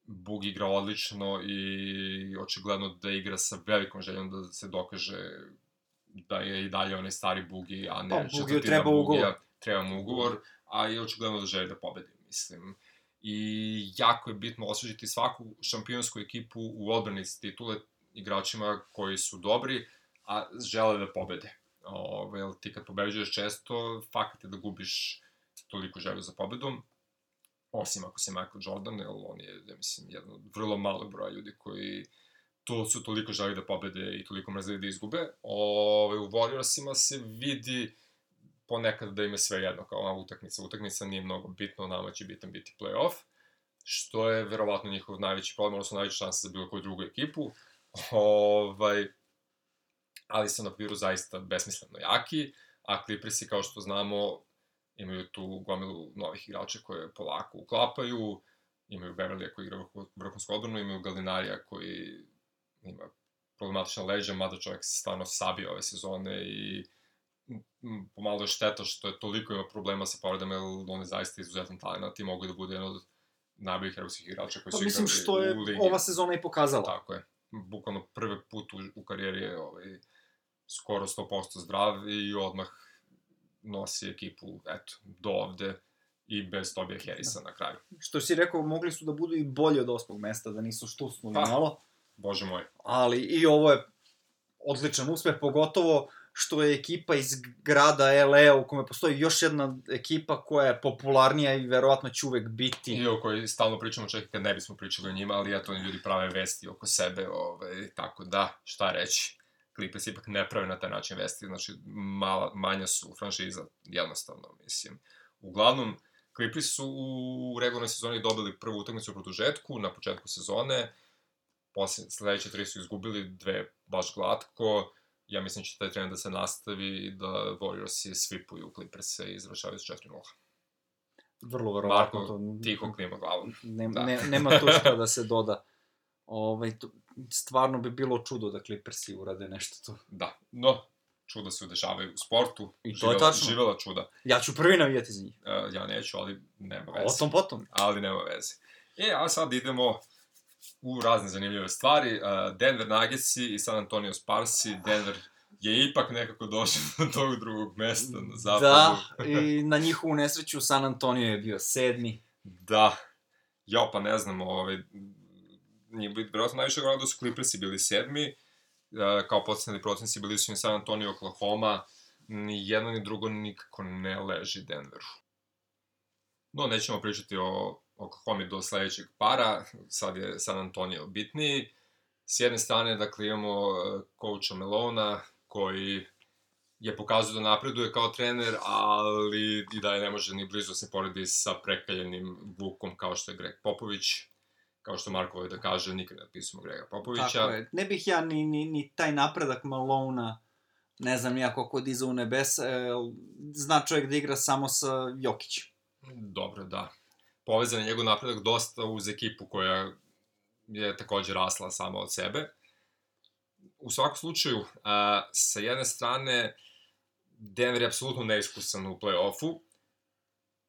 Bug igra odlično i očigledno da igra sa velikom željom da se dokaže da je i dalje onaj stari Bugi, a ne Pa, Bugiju treba Bugija. ugovor. Treba mu ugovor, a je očigledno da želi da pobedi, mislim. I jako je bitno osvežiti svaku šampionsku ekipu u odbrani titule igračima koji su dobri, a žele da pobede. Ove, jer ti kad pobeđuješ često, fakat je da gubiš toliko želju za pobedom, osim ako si Michael Jordan, jer on je, ja mislim, jedan od vrlo malo broja ljudi koji to su toliko želi da pobede i toliko mrzeli da izgube. Ove, u Warriorsima se vidi ponekad da im je sve jedno, kao ona utakmica. Utakmica nije mnogo bitno, nama će bitan biti playoff, što je verovatno njihov najveći problem, odnosno najveća šansa za bilo koju drugu ekipu. Ovaj, ali su na papiru zaista besmisleno jaki, a Clippersi, kao što znamo, imaju tu gomilu novih igrača koje polako uklapaju, imaju Beverlija koji igra vrhu- vrhunsku odbranu, imaju Galinarija koji ima problematična leđa, mada čovjek se stvarno sabio ove sezone i pomalo je šteta što je toliko ima problema sa povredama, jer on je zaista izuzetan talent i mogu da bude jedan od najboljih evropskih igrača koji Pa su mislim igrali što je u ligi. ova sezona i pokazala. Tako je. Bukvalno prvi put u, u karijeri je ovaj, skoro 100% zdrav i odmah nosi ekipu, eto, do ovde i bez Tobija Harrisa na kraju. Što si rekao, mogli su da budu i bolji od osmog mesta, da nisu štusnuli Pa. malo. Bože moj. Ali i ovo je odličan uspeh, pogotovo što je ekipa iz grada LA u kome postoji još jedna ekipa koja je popularnija i verovatno će uvek biti. I o kojoj stalno pričamo čak kad ne bismo pričali o njima, ali eto, oni ljudi prave vesti oko sebe, ovaj, tako da, šta reći. Clippers ipak ne prave na taj način vesti, znači mala, manja su franšiza, jednostavno, mislim. Uglavnom, Clippers su u regularnoj sezoni dobili prvu utakmicu u produžetku na početku sezone, posle, sledeće tri su izgubili, dve baš glatko, ja mislim da će taj trend da se nastavi i da Warriorsi svipuju Clippers i završavaju s 4-0. Vrlo verovatno. Marko to, tiho klima glavom. Ne, Da. ne, nema tu šta da se doda. Ovaj, to, stvarno bi bilo čudo da Clippersi urade nešto tu. Da, no, čuda se dešavaju u sportu. I to je tačno. Živela čuda. Ja ću prvi navijati za njih. Uh, ja neću, ali nema O veze. tom potom. Ali nema veze. E, a sad idemo u razne zanimljive stvari. Uh, Denver Nuggetsi i San Antonio Sparsi. Denver je ipak nekako došao do tog drugog mesta na zapadu. Da, *laughs* i na njihovu nesreću San Antonio je bio sedmi. Da. Ja, pa ne znam, ovaj, nije vjerojatno najviše govorilo da su Clippersi bili sedmi, kao potencijalni protivnici bili su i San Antonio, Oklahoma, ni jedno ni drugo nikako ne leži Denveru. No, nećemo pričati o Oklahoma do sledećeg para, sad je San Antonio bitniji. S jedne strane, dakle, imamo e, coacha Melona, koji je pokazao da napreduje kao trener, ali i da je ne može ni blizu da se poredi sa prekaljenim Vukom kao što je Greg Popović. Kao što Marko voli da kaže, nikad ne napisamo Grega Popovića. Tako je. Ne bih ja ni, ni, ni taj napredak Malona, ne znam ja koliko diza u nebesa, e, zna čovjek da igra samo sa Jokićem. Dobro, da. Povezan je njegov napredak dosta uz ekipu koja je takođe rasla sama od sebe. U svakom slučaju, a, sa jedne strane, Denver je apsolutno neiskusan u play-offu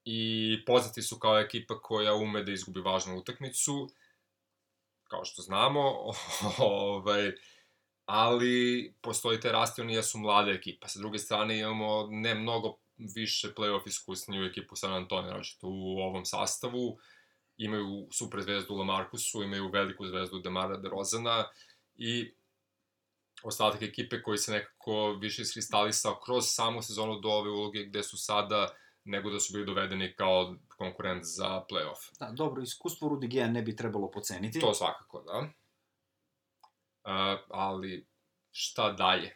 i poznati su kao ekipa koja ume da izgubi važnu utakmicu, kao što znamo, *laughs* ovaj, ali postoji te rasti, oni jesu mlada ekipa. Sa druge strane imamo ne mnogo više play-off iskusniju ekipu San Antonio, znači u ovom sastavu. Imaju super zvezdu Lamarcusu, imaju veliku zvezdu Demara DeRozana i ostatak ekipe koji se nekako više iskristalisao kroz samu sezonu do ove uloge gde su sada, nego da su bili dovedeni kao konkurent za play-off. Da, dobro, iskustvo Rudy Gea ne bi trebalo poceniti. To svakako, da. Uh, ali šta dalje?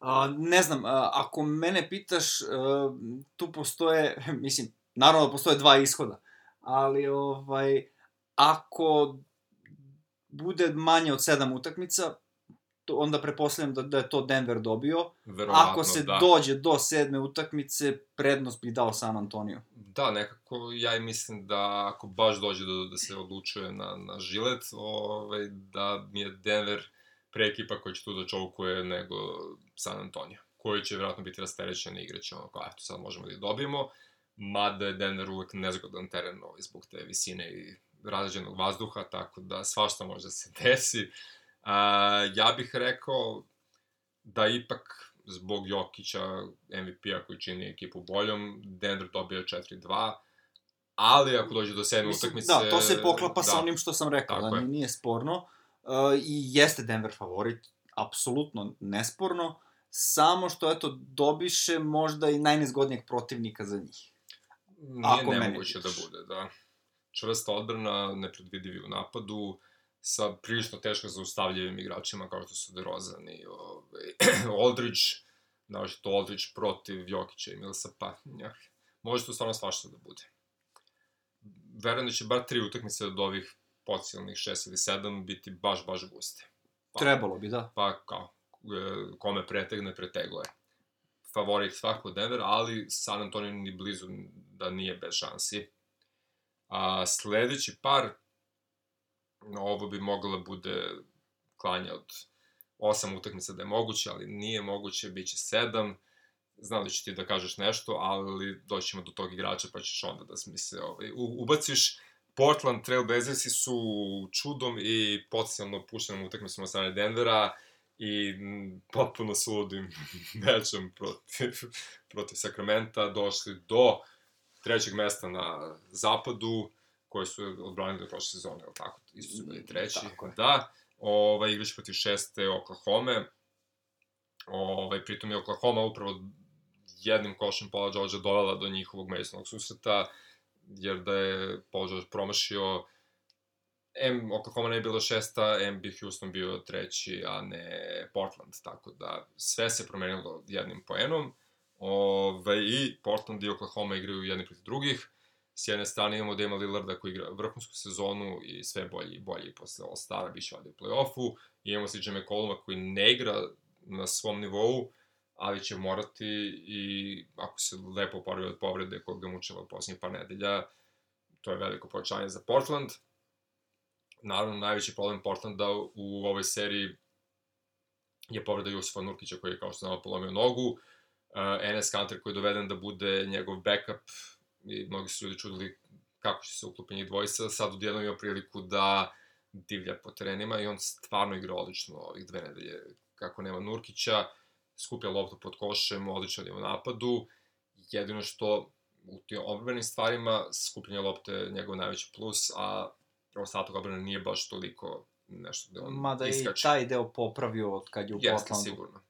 A, ne znam, a, ako mene pitaš, a, tu postoje, *laughs* mislim, naravno da postoje dva ishoda, ali ovaj, ako bude manje od sedam utakmica, onda prepostavljam da, da je to Denver dobio. Verovatno, Ako se da. dođe do sedme utakmice, prednost bih dao San Antonio. Da, nekako ja i mislim da ako baš dođe do, da se odlučuje na, na žilet, ovaj, da mi je Denver pre ekipa koja će tu da čovkuje nego San Antonio, koji će vjerojatno biti rasterećen i igraće ono kao, eto sad možemo da ih dobijemo, mada je Denver uvek nezgodan teren ovaj, zbog te visine i razređenog vazduha, tako da svašta može da se *laughs* desi. A, ja bih rekao da ipak zbog Jokića, MVP-a koji čini ekipu boljom, Denver dobija 4-2, ali ako dođe do sedme utakmice... da, to se poklapa da, sa onim što sam rekao, Tako da je. nije sporno. Uh, I jeste Denver favorit, apsolutno nesporno, samo što, eto, dobiše možda i najnezgodnijeg protivnika za njih. Nije Ako nemoguće da bude, da. Čvrsta odbrana, nepredvidivi u napadu, sa prilično teško zaustavljivim igračima kao što su DeRozan i ovaj, *clears throat* Aldridge, naočito Aldridge protiv Jokića i Millsapa, ja, može to stvarno svašta da bude. Verujem da će bar tri utakmice od ovih pocijalnih 6 ili 7 biti baš, baš guste. Pa. Trebalo bi, da. Pa kao, e, kome pretegne, preteglo je. Favorit svakako Denver, ali San Antonio ni blizu da nije bez šansi. A sledeći par, ovo bi mogla bude klanja od osam utakmica da je moguće, ali nije moguće, bit će sedam. Znam da će ti da kažeš nešto, ali doćemo do tog igrača pa ćeš onda da smisle, ovaj, ubaciš Portland Trail Blazersi su čudom i potencijalno puštenom utakmicom od strane Denvera i potpuno suludim *laughs* mečem protiv, protiv Sakramenta došli do trećeg mesta na zapadu, koji su odbranili prošle sezone, ili tako? Isto su bili treći. Tako je. Da, ovaj, igrač protiv šeste Oklahoma. Ovaj, pritom je Oklahoma upravo jednim košem Paula George dovela do njihovog međusobnog susreta, jer da je Paul George promašio M Oklahoma ne bi bilo šesta, M bi Houston bio treći, a ne Portland, tako da sve se promenilo jednim poenom. Ove, I Portland i Oklahoma igraju jedni protiv drugih. S jedne strane imamo Dema Lillarda koji igra vrhunsku sezonu i sve bolji i bolji posle All-Stara, više vadi u play-offu. Imamo si Jimmy Columa koji ne igra na svom nivou, ali će morati i ako se lepo oporavi od povrede koga ga mučeva posljednjih par nedelja, to je veliko povećanje za Portland. Naravno, najveći problem Portlanda u ovoj seriji je povreda Jusufa Nurkića koji je kao što znamo polomio nogu. Uh, Enes Kanter koji je doveden da bude njegov backup i mnogi su ljudi čudili kako će se uklopi njih dvojica. Sad odjedno ima priliku da divlja po terenima i on stvarno igra odlično ovih dve nedelje kako nema Nurkića, skuplja loptu pod košem, odličan je u napadu. Jedino što u tim odbranim stvarima skupljenje lopte je njegov najveći plus, a ostatak odbrane nije baš toliko nešto da on Mada iskače. i taj deo popravio od kad je u Jeste, Portlandu. sigurno.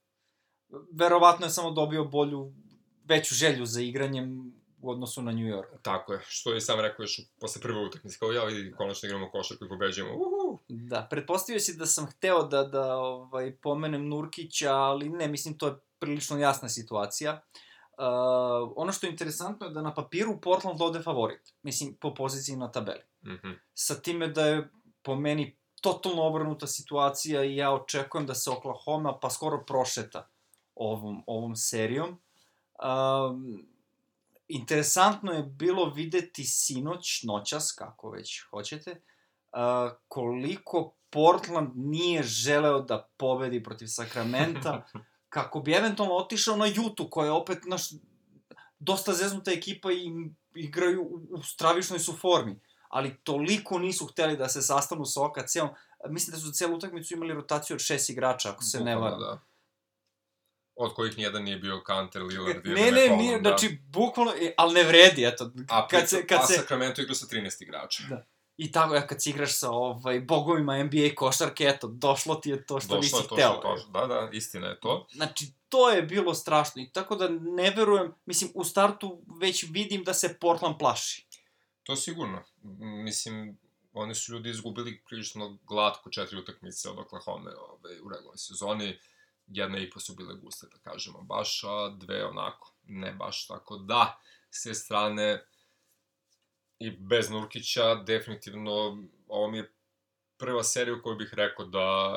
Verovatno je samo dobio bolju, veću želju za igranjem u odnosu na New York. Tako je, što je sam rekao još posle prve utakmice, kao ja vidi, konačno igramo košarku i pobeđujemo, uhu! Da, pretpostavio si da sam hteo da, da ovaj, pomenem Nurkića, ali ne, mislim, to je prilično jasna situacija. Uh, ono što je interesantno je da na papiru Portland ovde favorit, mislim, po poziciji na tabeli. Mhm. Sa time da je po meni totalno obrnuta situacija i ja očekujem da se Oklahoma pa skoro prošeta ovom, ovom serijom. Um, interesantno je bilo videti sinoć, noćas, kako već hoćete, uh, koliko Portland nije želeo da pobedi protiv Sakramenta, *laughs* kako bi eventualno otišao na Jutu, koja je opet naš dosta zeznuta ekipa i igraju u, u stravišnoj su formi. Ali toliko nisu hteli da se sastanu sa OKC-om. Mislim da su za celu utakmicu imali rotaciju od šest igrača, ako se ne Bukvalno, varam. Da. Od kojih nijedan nije bio Kanter, Lillard ili Ne, ne, McCollum, nije, da. znači, bukvalno, e, ali ne vredi, eto. A, kad se, kad a se, Sacramento igra sa 13 igrača. Da. I tako, kad si igraš sa ovaj, bogovima NBA košarke, eto, došlo ti je to što Došlo nisi je to hteo. što to, da, da, istina je to. Znači, to je bilo strašno. I tako da ne verujem, mislim, u startu već vidim da se Portland plaši. To sigurno. Mislim, oni su ljudi izgubili prilično glatko četiri utakmice od Oklahoma ove, u regularnoj sezoni. Jedna i po su bile guste, da kažemo, baš, a dve onako, ne baš. Tako da, s strane, i bez Nurkića, definitivno, ovo mi je prva serija u kojoj bih rekao da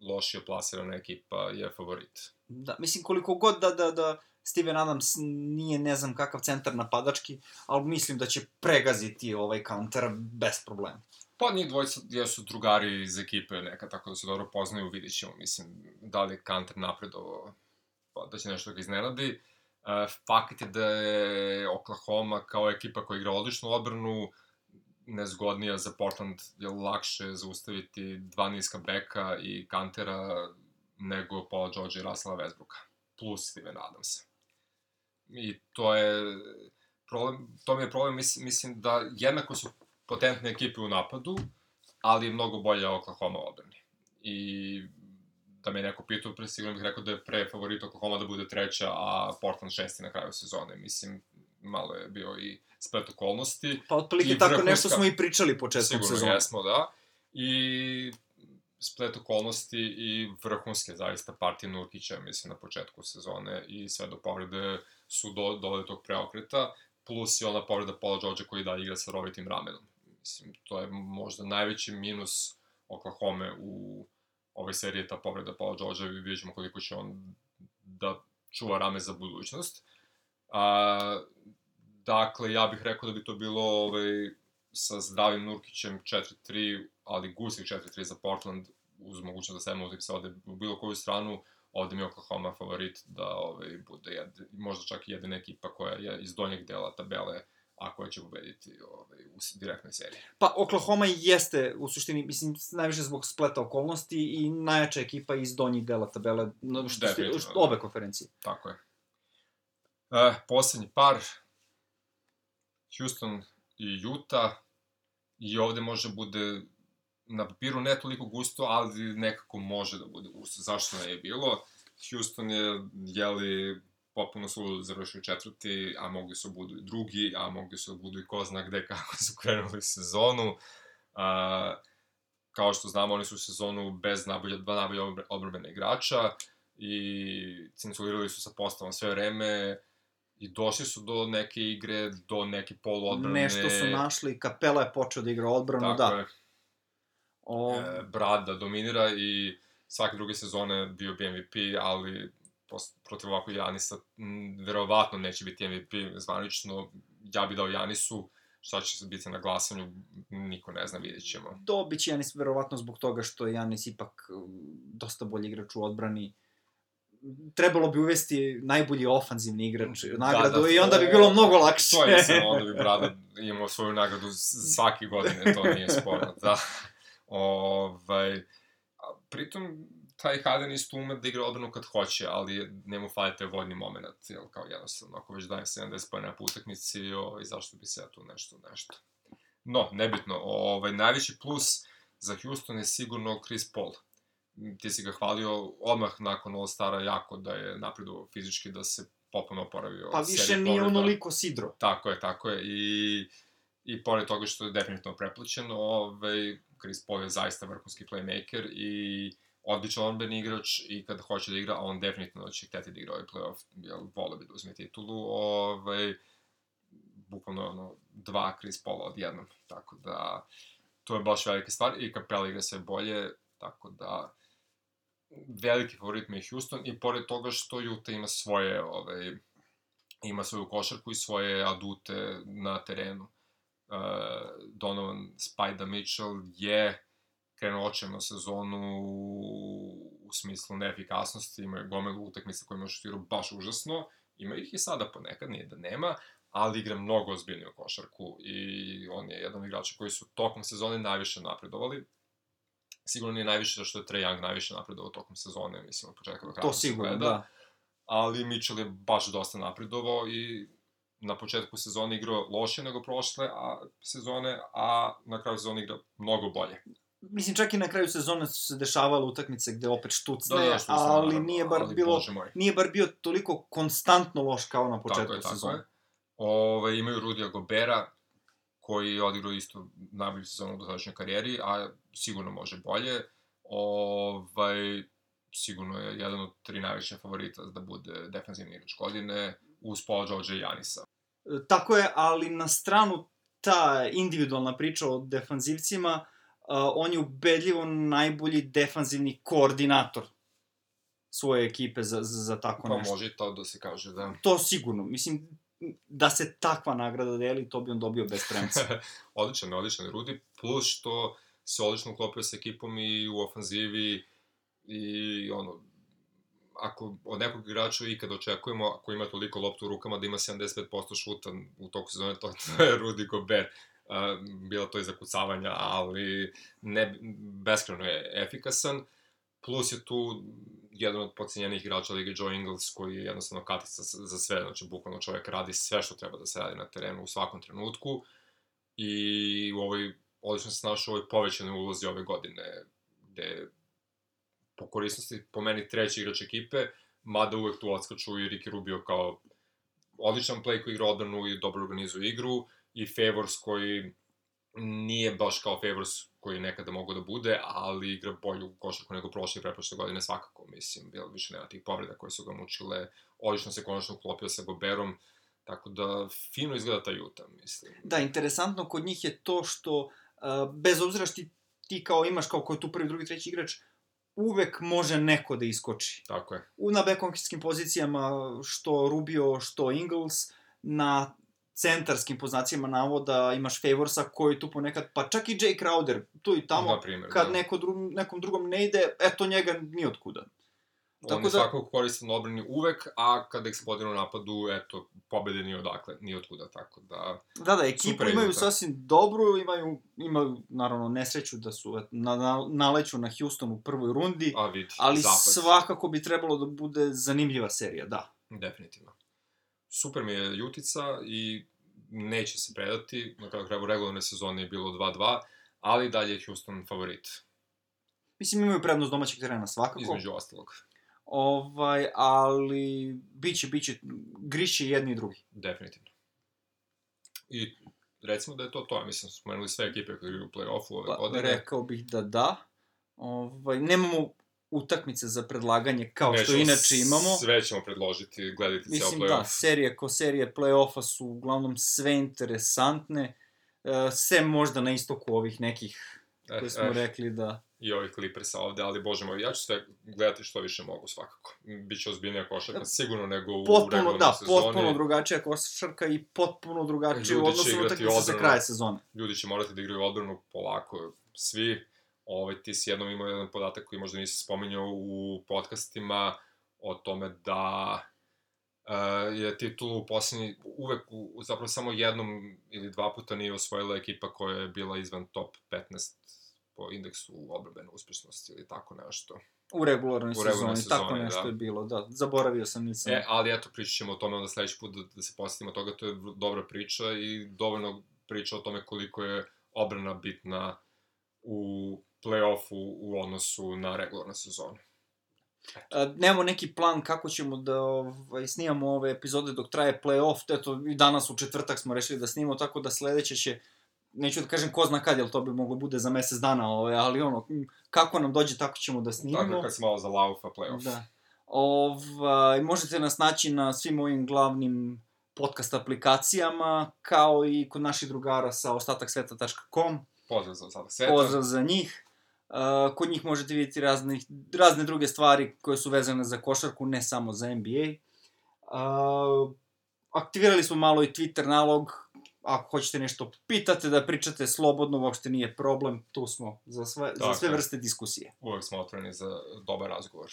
lošije plasirana ekipa je favorit. Da, mislim, koliko god da, da, da Steven Adams nije ne znam kakav centar napadački, ali mislim da će pregaziti ovaj counter bez problema. Pa njih dvojica jesu drugari iz ekipe neka, tako da se dobro poznaju, vidit ćemo, mislim, da li je Kanter napredovo, pa da će nešto ga iznenadi. Uh, fakt je da je Oklahoma kao ekipa koja igra odličnu odbranu, nezgodnija za Portland, je lakše zaustaviti dva niska beka i Kantera nego Paula George i Russella Westbrooka, plus Steven Adamsa. I to je problem, to mi je problem, mislim, mislim da jednako su potentne ekipe u napadu, ali je mnogo bolja Oklahoma odbrani. I da me neko pitao, pre sigurno bih rekao da je pre favorit Oklahoma da bude treća, a Portland šesti na kraju sezone. Mislim, malo je bio i splet okolnosti. Pa otprilike I tako vrhunska- nešto smo i pričali početkom Sigurno sezone. jesmo, da. I splet okolnosti i vrhunske zaista partije Nurkića, mislim, na početku sezone i sve do povrede su do, dole do tog preokreta, plus i ona povreda Paula George koji dalje igra sa rovitim ramenom. Mislim, to je možda najveći minus Oklahoma u ove serije, ta povreda Paula George, i vidjet ćemo koliko će on da čuva rame za budućnost. A, dakle, ja bih rekao da bi to bilo ovaj, sa zdravim Nurkićem 4-3, ali gusih 4-3 za Portland, uz mogućnost da sedma utakmica ode u bilo koju stranu, ovde mi je Oklahoma favorit da ovaj, bude jed, možda čak i jedina ekipa koja je iz donjeg dela tabele, a koja će pobediti ovaj, u direktnoj seriji. Pa Oklahoma jeste, u suštini, mislim, najviše zbog spleta okolnosti i najjača ekipa iz donjih dela tabele, no, što, Definitivno, što, da. obe konferencije. Tako je. E, poslednji par, Houston i Utah, i ovde može bude na papiru ne toliko gusto, ali nekako može da bude gusto. Zašto ne je bilo? Houston je, jeli, popuno su završili četvrti, a mogli su da budu i drugi, a mogli su da budu i ko zna gde *laughs* kako su krenuli sezonu. A, kao što znamo, oni su u sezonu bez najbolje, dva najbolje odbrambene igrača i cenzurirali su sa postavom sve vreme i došli su do neke igre, do neke poluodbrane. Nešto su našli, Kapela je počeo da igra odbranu, Tako da. Je. O, E, Brada dominira i svake druge sezone bio bi MVP, ali protiv ovako Janisa m, verovatno neće biti MVP zvanično. Ja bi dao Janisu, šta će se biti na glasanju, niko ne zna, vidjet ćemo. dobit će Janis verovatno zbog toga što je Janis ipak dosta bolji igrač u odbrani. Trebalo bi uvesti najbolji ofanzivni igrač Da, nagradu da, i onda bi bilo mnogo lakše. To je istina, onda bi *laughs* Brada imao svoju nagradu svake godine, to nije sporno, da. *laughs* Ovaj, pritom, taj Harden isto ume da igra odbranu kad hoće, ali njemu fali taj vodni moment, jel, kao jednostavno, ako već daje 70 pojena po utakmici, ovaj, zašto bi se ja tu nešto, nešto. No, nebitno, ovaj, najveći plus za Houston je sigurno Chris Paul. Ti si ga hvalio odmah nakon All-Stara jako da je napredovao fizički, da se popuno oporavio. Pa više nije povreda. onoliko sidro. Tako je, tako je. I, i pored toga što je definitivno preplaćen, ovaj, Chris Paul je zaista vrhunski playmaker i odličan odbrani igrač i kada hoće da igra, on definitivno će hteti da igra ovaj playoff, jer vole bi da uzme titulu, ovaj, bukvalno ono, dva Chris Paula odjednom, tako da to je baš velika stvar i Capella igra sve bolje, tako da veliki favorit mi je Houston i pored toga što Utah ima svoje ovaj, ima svoju košarku i svoje adute na terenu. Uh, Donovan Spida Mitchell je krenuo očajno sezonu u smislu neefikasnosti, ima je gomilu utakmica koje može šutiru baš užasno, ima ih i sada ponekad, nije da nema, ali igra mnogo ozbiljniju košarku i on je jedan od igrača koji su tokom sezone najviše napredovali. Sigurno nije najviše zašto je Trae Young najviše napredovao tokom sezone, mislim, od početka do kraja. To sigurno, gleda da. ali Mitchell je baš dosta napredovao i na početku sezone igrao loše nego prošle a, sezone, a na kraju sezone igra mnogo bolje. Mislim, čak i na kraju sezone su se dešavale utakmice gde opet štucne, što sam, ali naravno, nije bar ali, bilo, nije bar bio toliko konstantno loš kao na početku Tako je, tako sezone. je. Ove, imaju Rudija Gobera, koji je odigrao isto najbolju sezonu u dosadašnjoj karijeri, a sigurno može bolje. Ovaj, sigurno je jedan od tri najveće favorita da bude defensivni igrač godine, uz Paul George i Janisa. E, Tako je, ali na stranu ta individualna priča o defanzivcima, uh, on je ubedljivo najbolji defanzivni koordinator svoje ekipe za, za, za tako Pa nešto. može i to da se kaže, da. To sigurno. Mislim, da se takva nagrada deli, to bi on dobio bez premca. *laughs* odličan, odličan Rudi, plus što se odlično uklopio sa ekipom i u ofanzivi i ono, ako od nekog igrača ikad očekujemo, ako ima toliko loptu u rukama da ima 75% šuta u toku sezone, to, to je Rudy Gobert. Bila to i zakucavanja, ali ne, beskreno je efikasan. Plus je tu jedan od pocenjenih igrača Lige Joe Ingles, koji je jednostavno katica za sve, znači bukvalno čovjek radi sve što treba da se radi na terenu u svakom trenutku i u ovoj, odlično se našao u ovoj povećanoj ulozi ove godine, gde po korisnosti, po meni, treći igrač ekipe, mada uvek tu odskaču i Ricky Rubio kao odličan play koji igra odbranu i dobro organizuje igru, i Favors koji nije baš kao Favors koji nekada mogu da bude, ali igra bolju košarku nego prošle i preprošle godine svakako, mislim, bilo više nema tih povreda koje su ga mučile, odlično se konačno uklopio sa Goberom, tako da fino izgleda ta Utah, mislim. Da, interesantno kod njih je to što, uh, bez obzira što ti, ti kao imaš kao ko je tu prvi, drugi, treći igrač, uvek može neko da iskoči. Tako je. U, na bekonkistskim pozicijama, što Rubio, što Ingles, na centarskim poznacijama navoda imaš Favorsa koji tu ponekad, pa čak i Jay Crowder, tu i tamo, Na primjer, kad da. neko dru, nekom drugom ne ide, eto njega ni otkuda. On Tako je da- svakako koristan odbrani uvek, a kada eksplodira u napadu, eto, pobede ni odakle, ni otkuda, tako da... Da, da, ekipu imaju Utah. sasvim dobru, imaju, imaju naravno nesreću da su et, na, na, naleću na Houston u prvoj rundi, A vidi, ali zapad. svakako bi trebalo da bude zanimljiva serija, da. Definitivno. Super mi je Jutica i neće se predati, na kraju kraju regularne sezone je bilo 2-2, ali dalje je Houston favorit, Mislim, imaju prednost domaćeg terena svakako. između ostalog. Ovaj, ali biće, biće, griše jedni i drugi. Definitivno. I recimo da je to to. Mislim, smo spomenuli sve ekipe koje igraju u play-offu ove Pa, godine. rekao bih da da. Ovaj, nemamo utakmice za predlaganje kao što Nećemo inače imamo. Sve ćemo predložiti, gledajte ceo Mislim play-off. da, serije ko serije play-offa su uglavnom sve interesantne, e, sem možda na istoku ovih nekih Eh, koje smo eh, rekli da... I ovih Clippersa ovde, ali bože moj, ja ću sve gledati što više mogu svakako. Biće ozbiljnija košarka, sigurno nego u Potpuno, regularnoj da, sezoni. potpuno drugačija košarka i potpuno drugačije u odnosu na utakmice za kraj sezone. Ljudi će morati da igraju odbranu polako, svi. Ovaj, ti si jednom imao jedan podatak koji možda nisi spominjao u podcastima o tome da uh, je titulu u poslednji, uvek, u- zapravo samo jednom ili dva puta nije osvojila ekipa koja je bila izvan top 15 po indeksu odbrambene uspešnosti ili tako nešto. U regularnoj U sezoni, regularnoj tako sezoni, nešto da. je bilo, da. Zaboravio sam, nisam... E, ali eto, pričat ćemo o tome onda sledeći put da, da se posetimo toga, to je dobra priča i dovoljno priča o tome koliko je obrana bitna u play-offu u odnosu na regularnu sezonu. A, nemamo neki plan kako ćemo da ovaj, snimamo ove epizode dok traje playoff, eto i danas u četvrtak smo rešili da snimamo, tako da sledeće će, neću da kažem ko zna kad, jer to bi moglo bude za mesec dana, ovaj, ali ono, kako nam dođe, tako ćemo da snimamo. Tako kad se malo za laufa play-off. Da. Ovaj, možete nas naći na svim ovim glavnim podcast aplikacijama, kao i kod naših drugara sa ostataksveta.com. Pozdrav za sada sveta. Pozdrav za njih. Uh, kod njih možete vidjeti razne, razne druge stvari koje su vezane za košarku, ne samo za NBA. Uh, aktivirali smo malo i Twitter nalog, ako hoćete nešto pitate, da pričate slobodno, uopšte nije problem, tu smo za sve, za Tako sve vrste diskusije. Uvek smo otvoreni za dobar razgovor.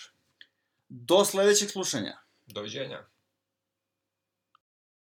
Do sledećeg slušanja. Doviđenja.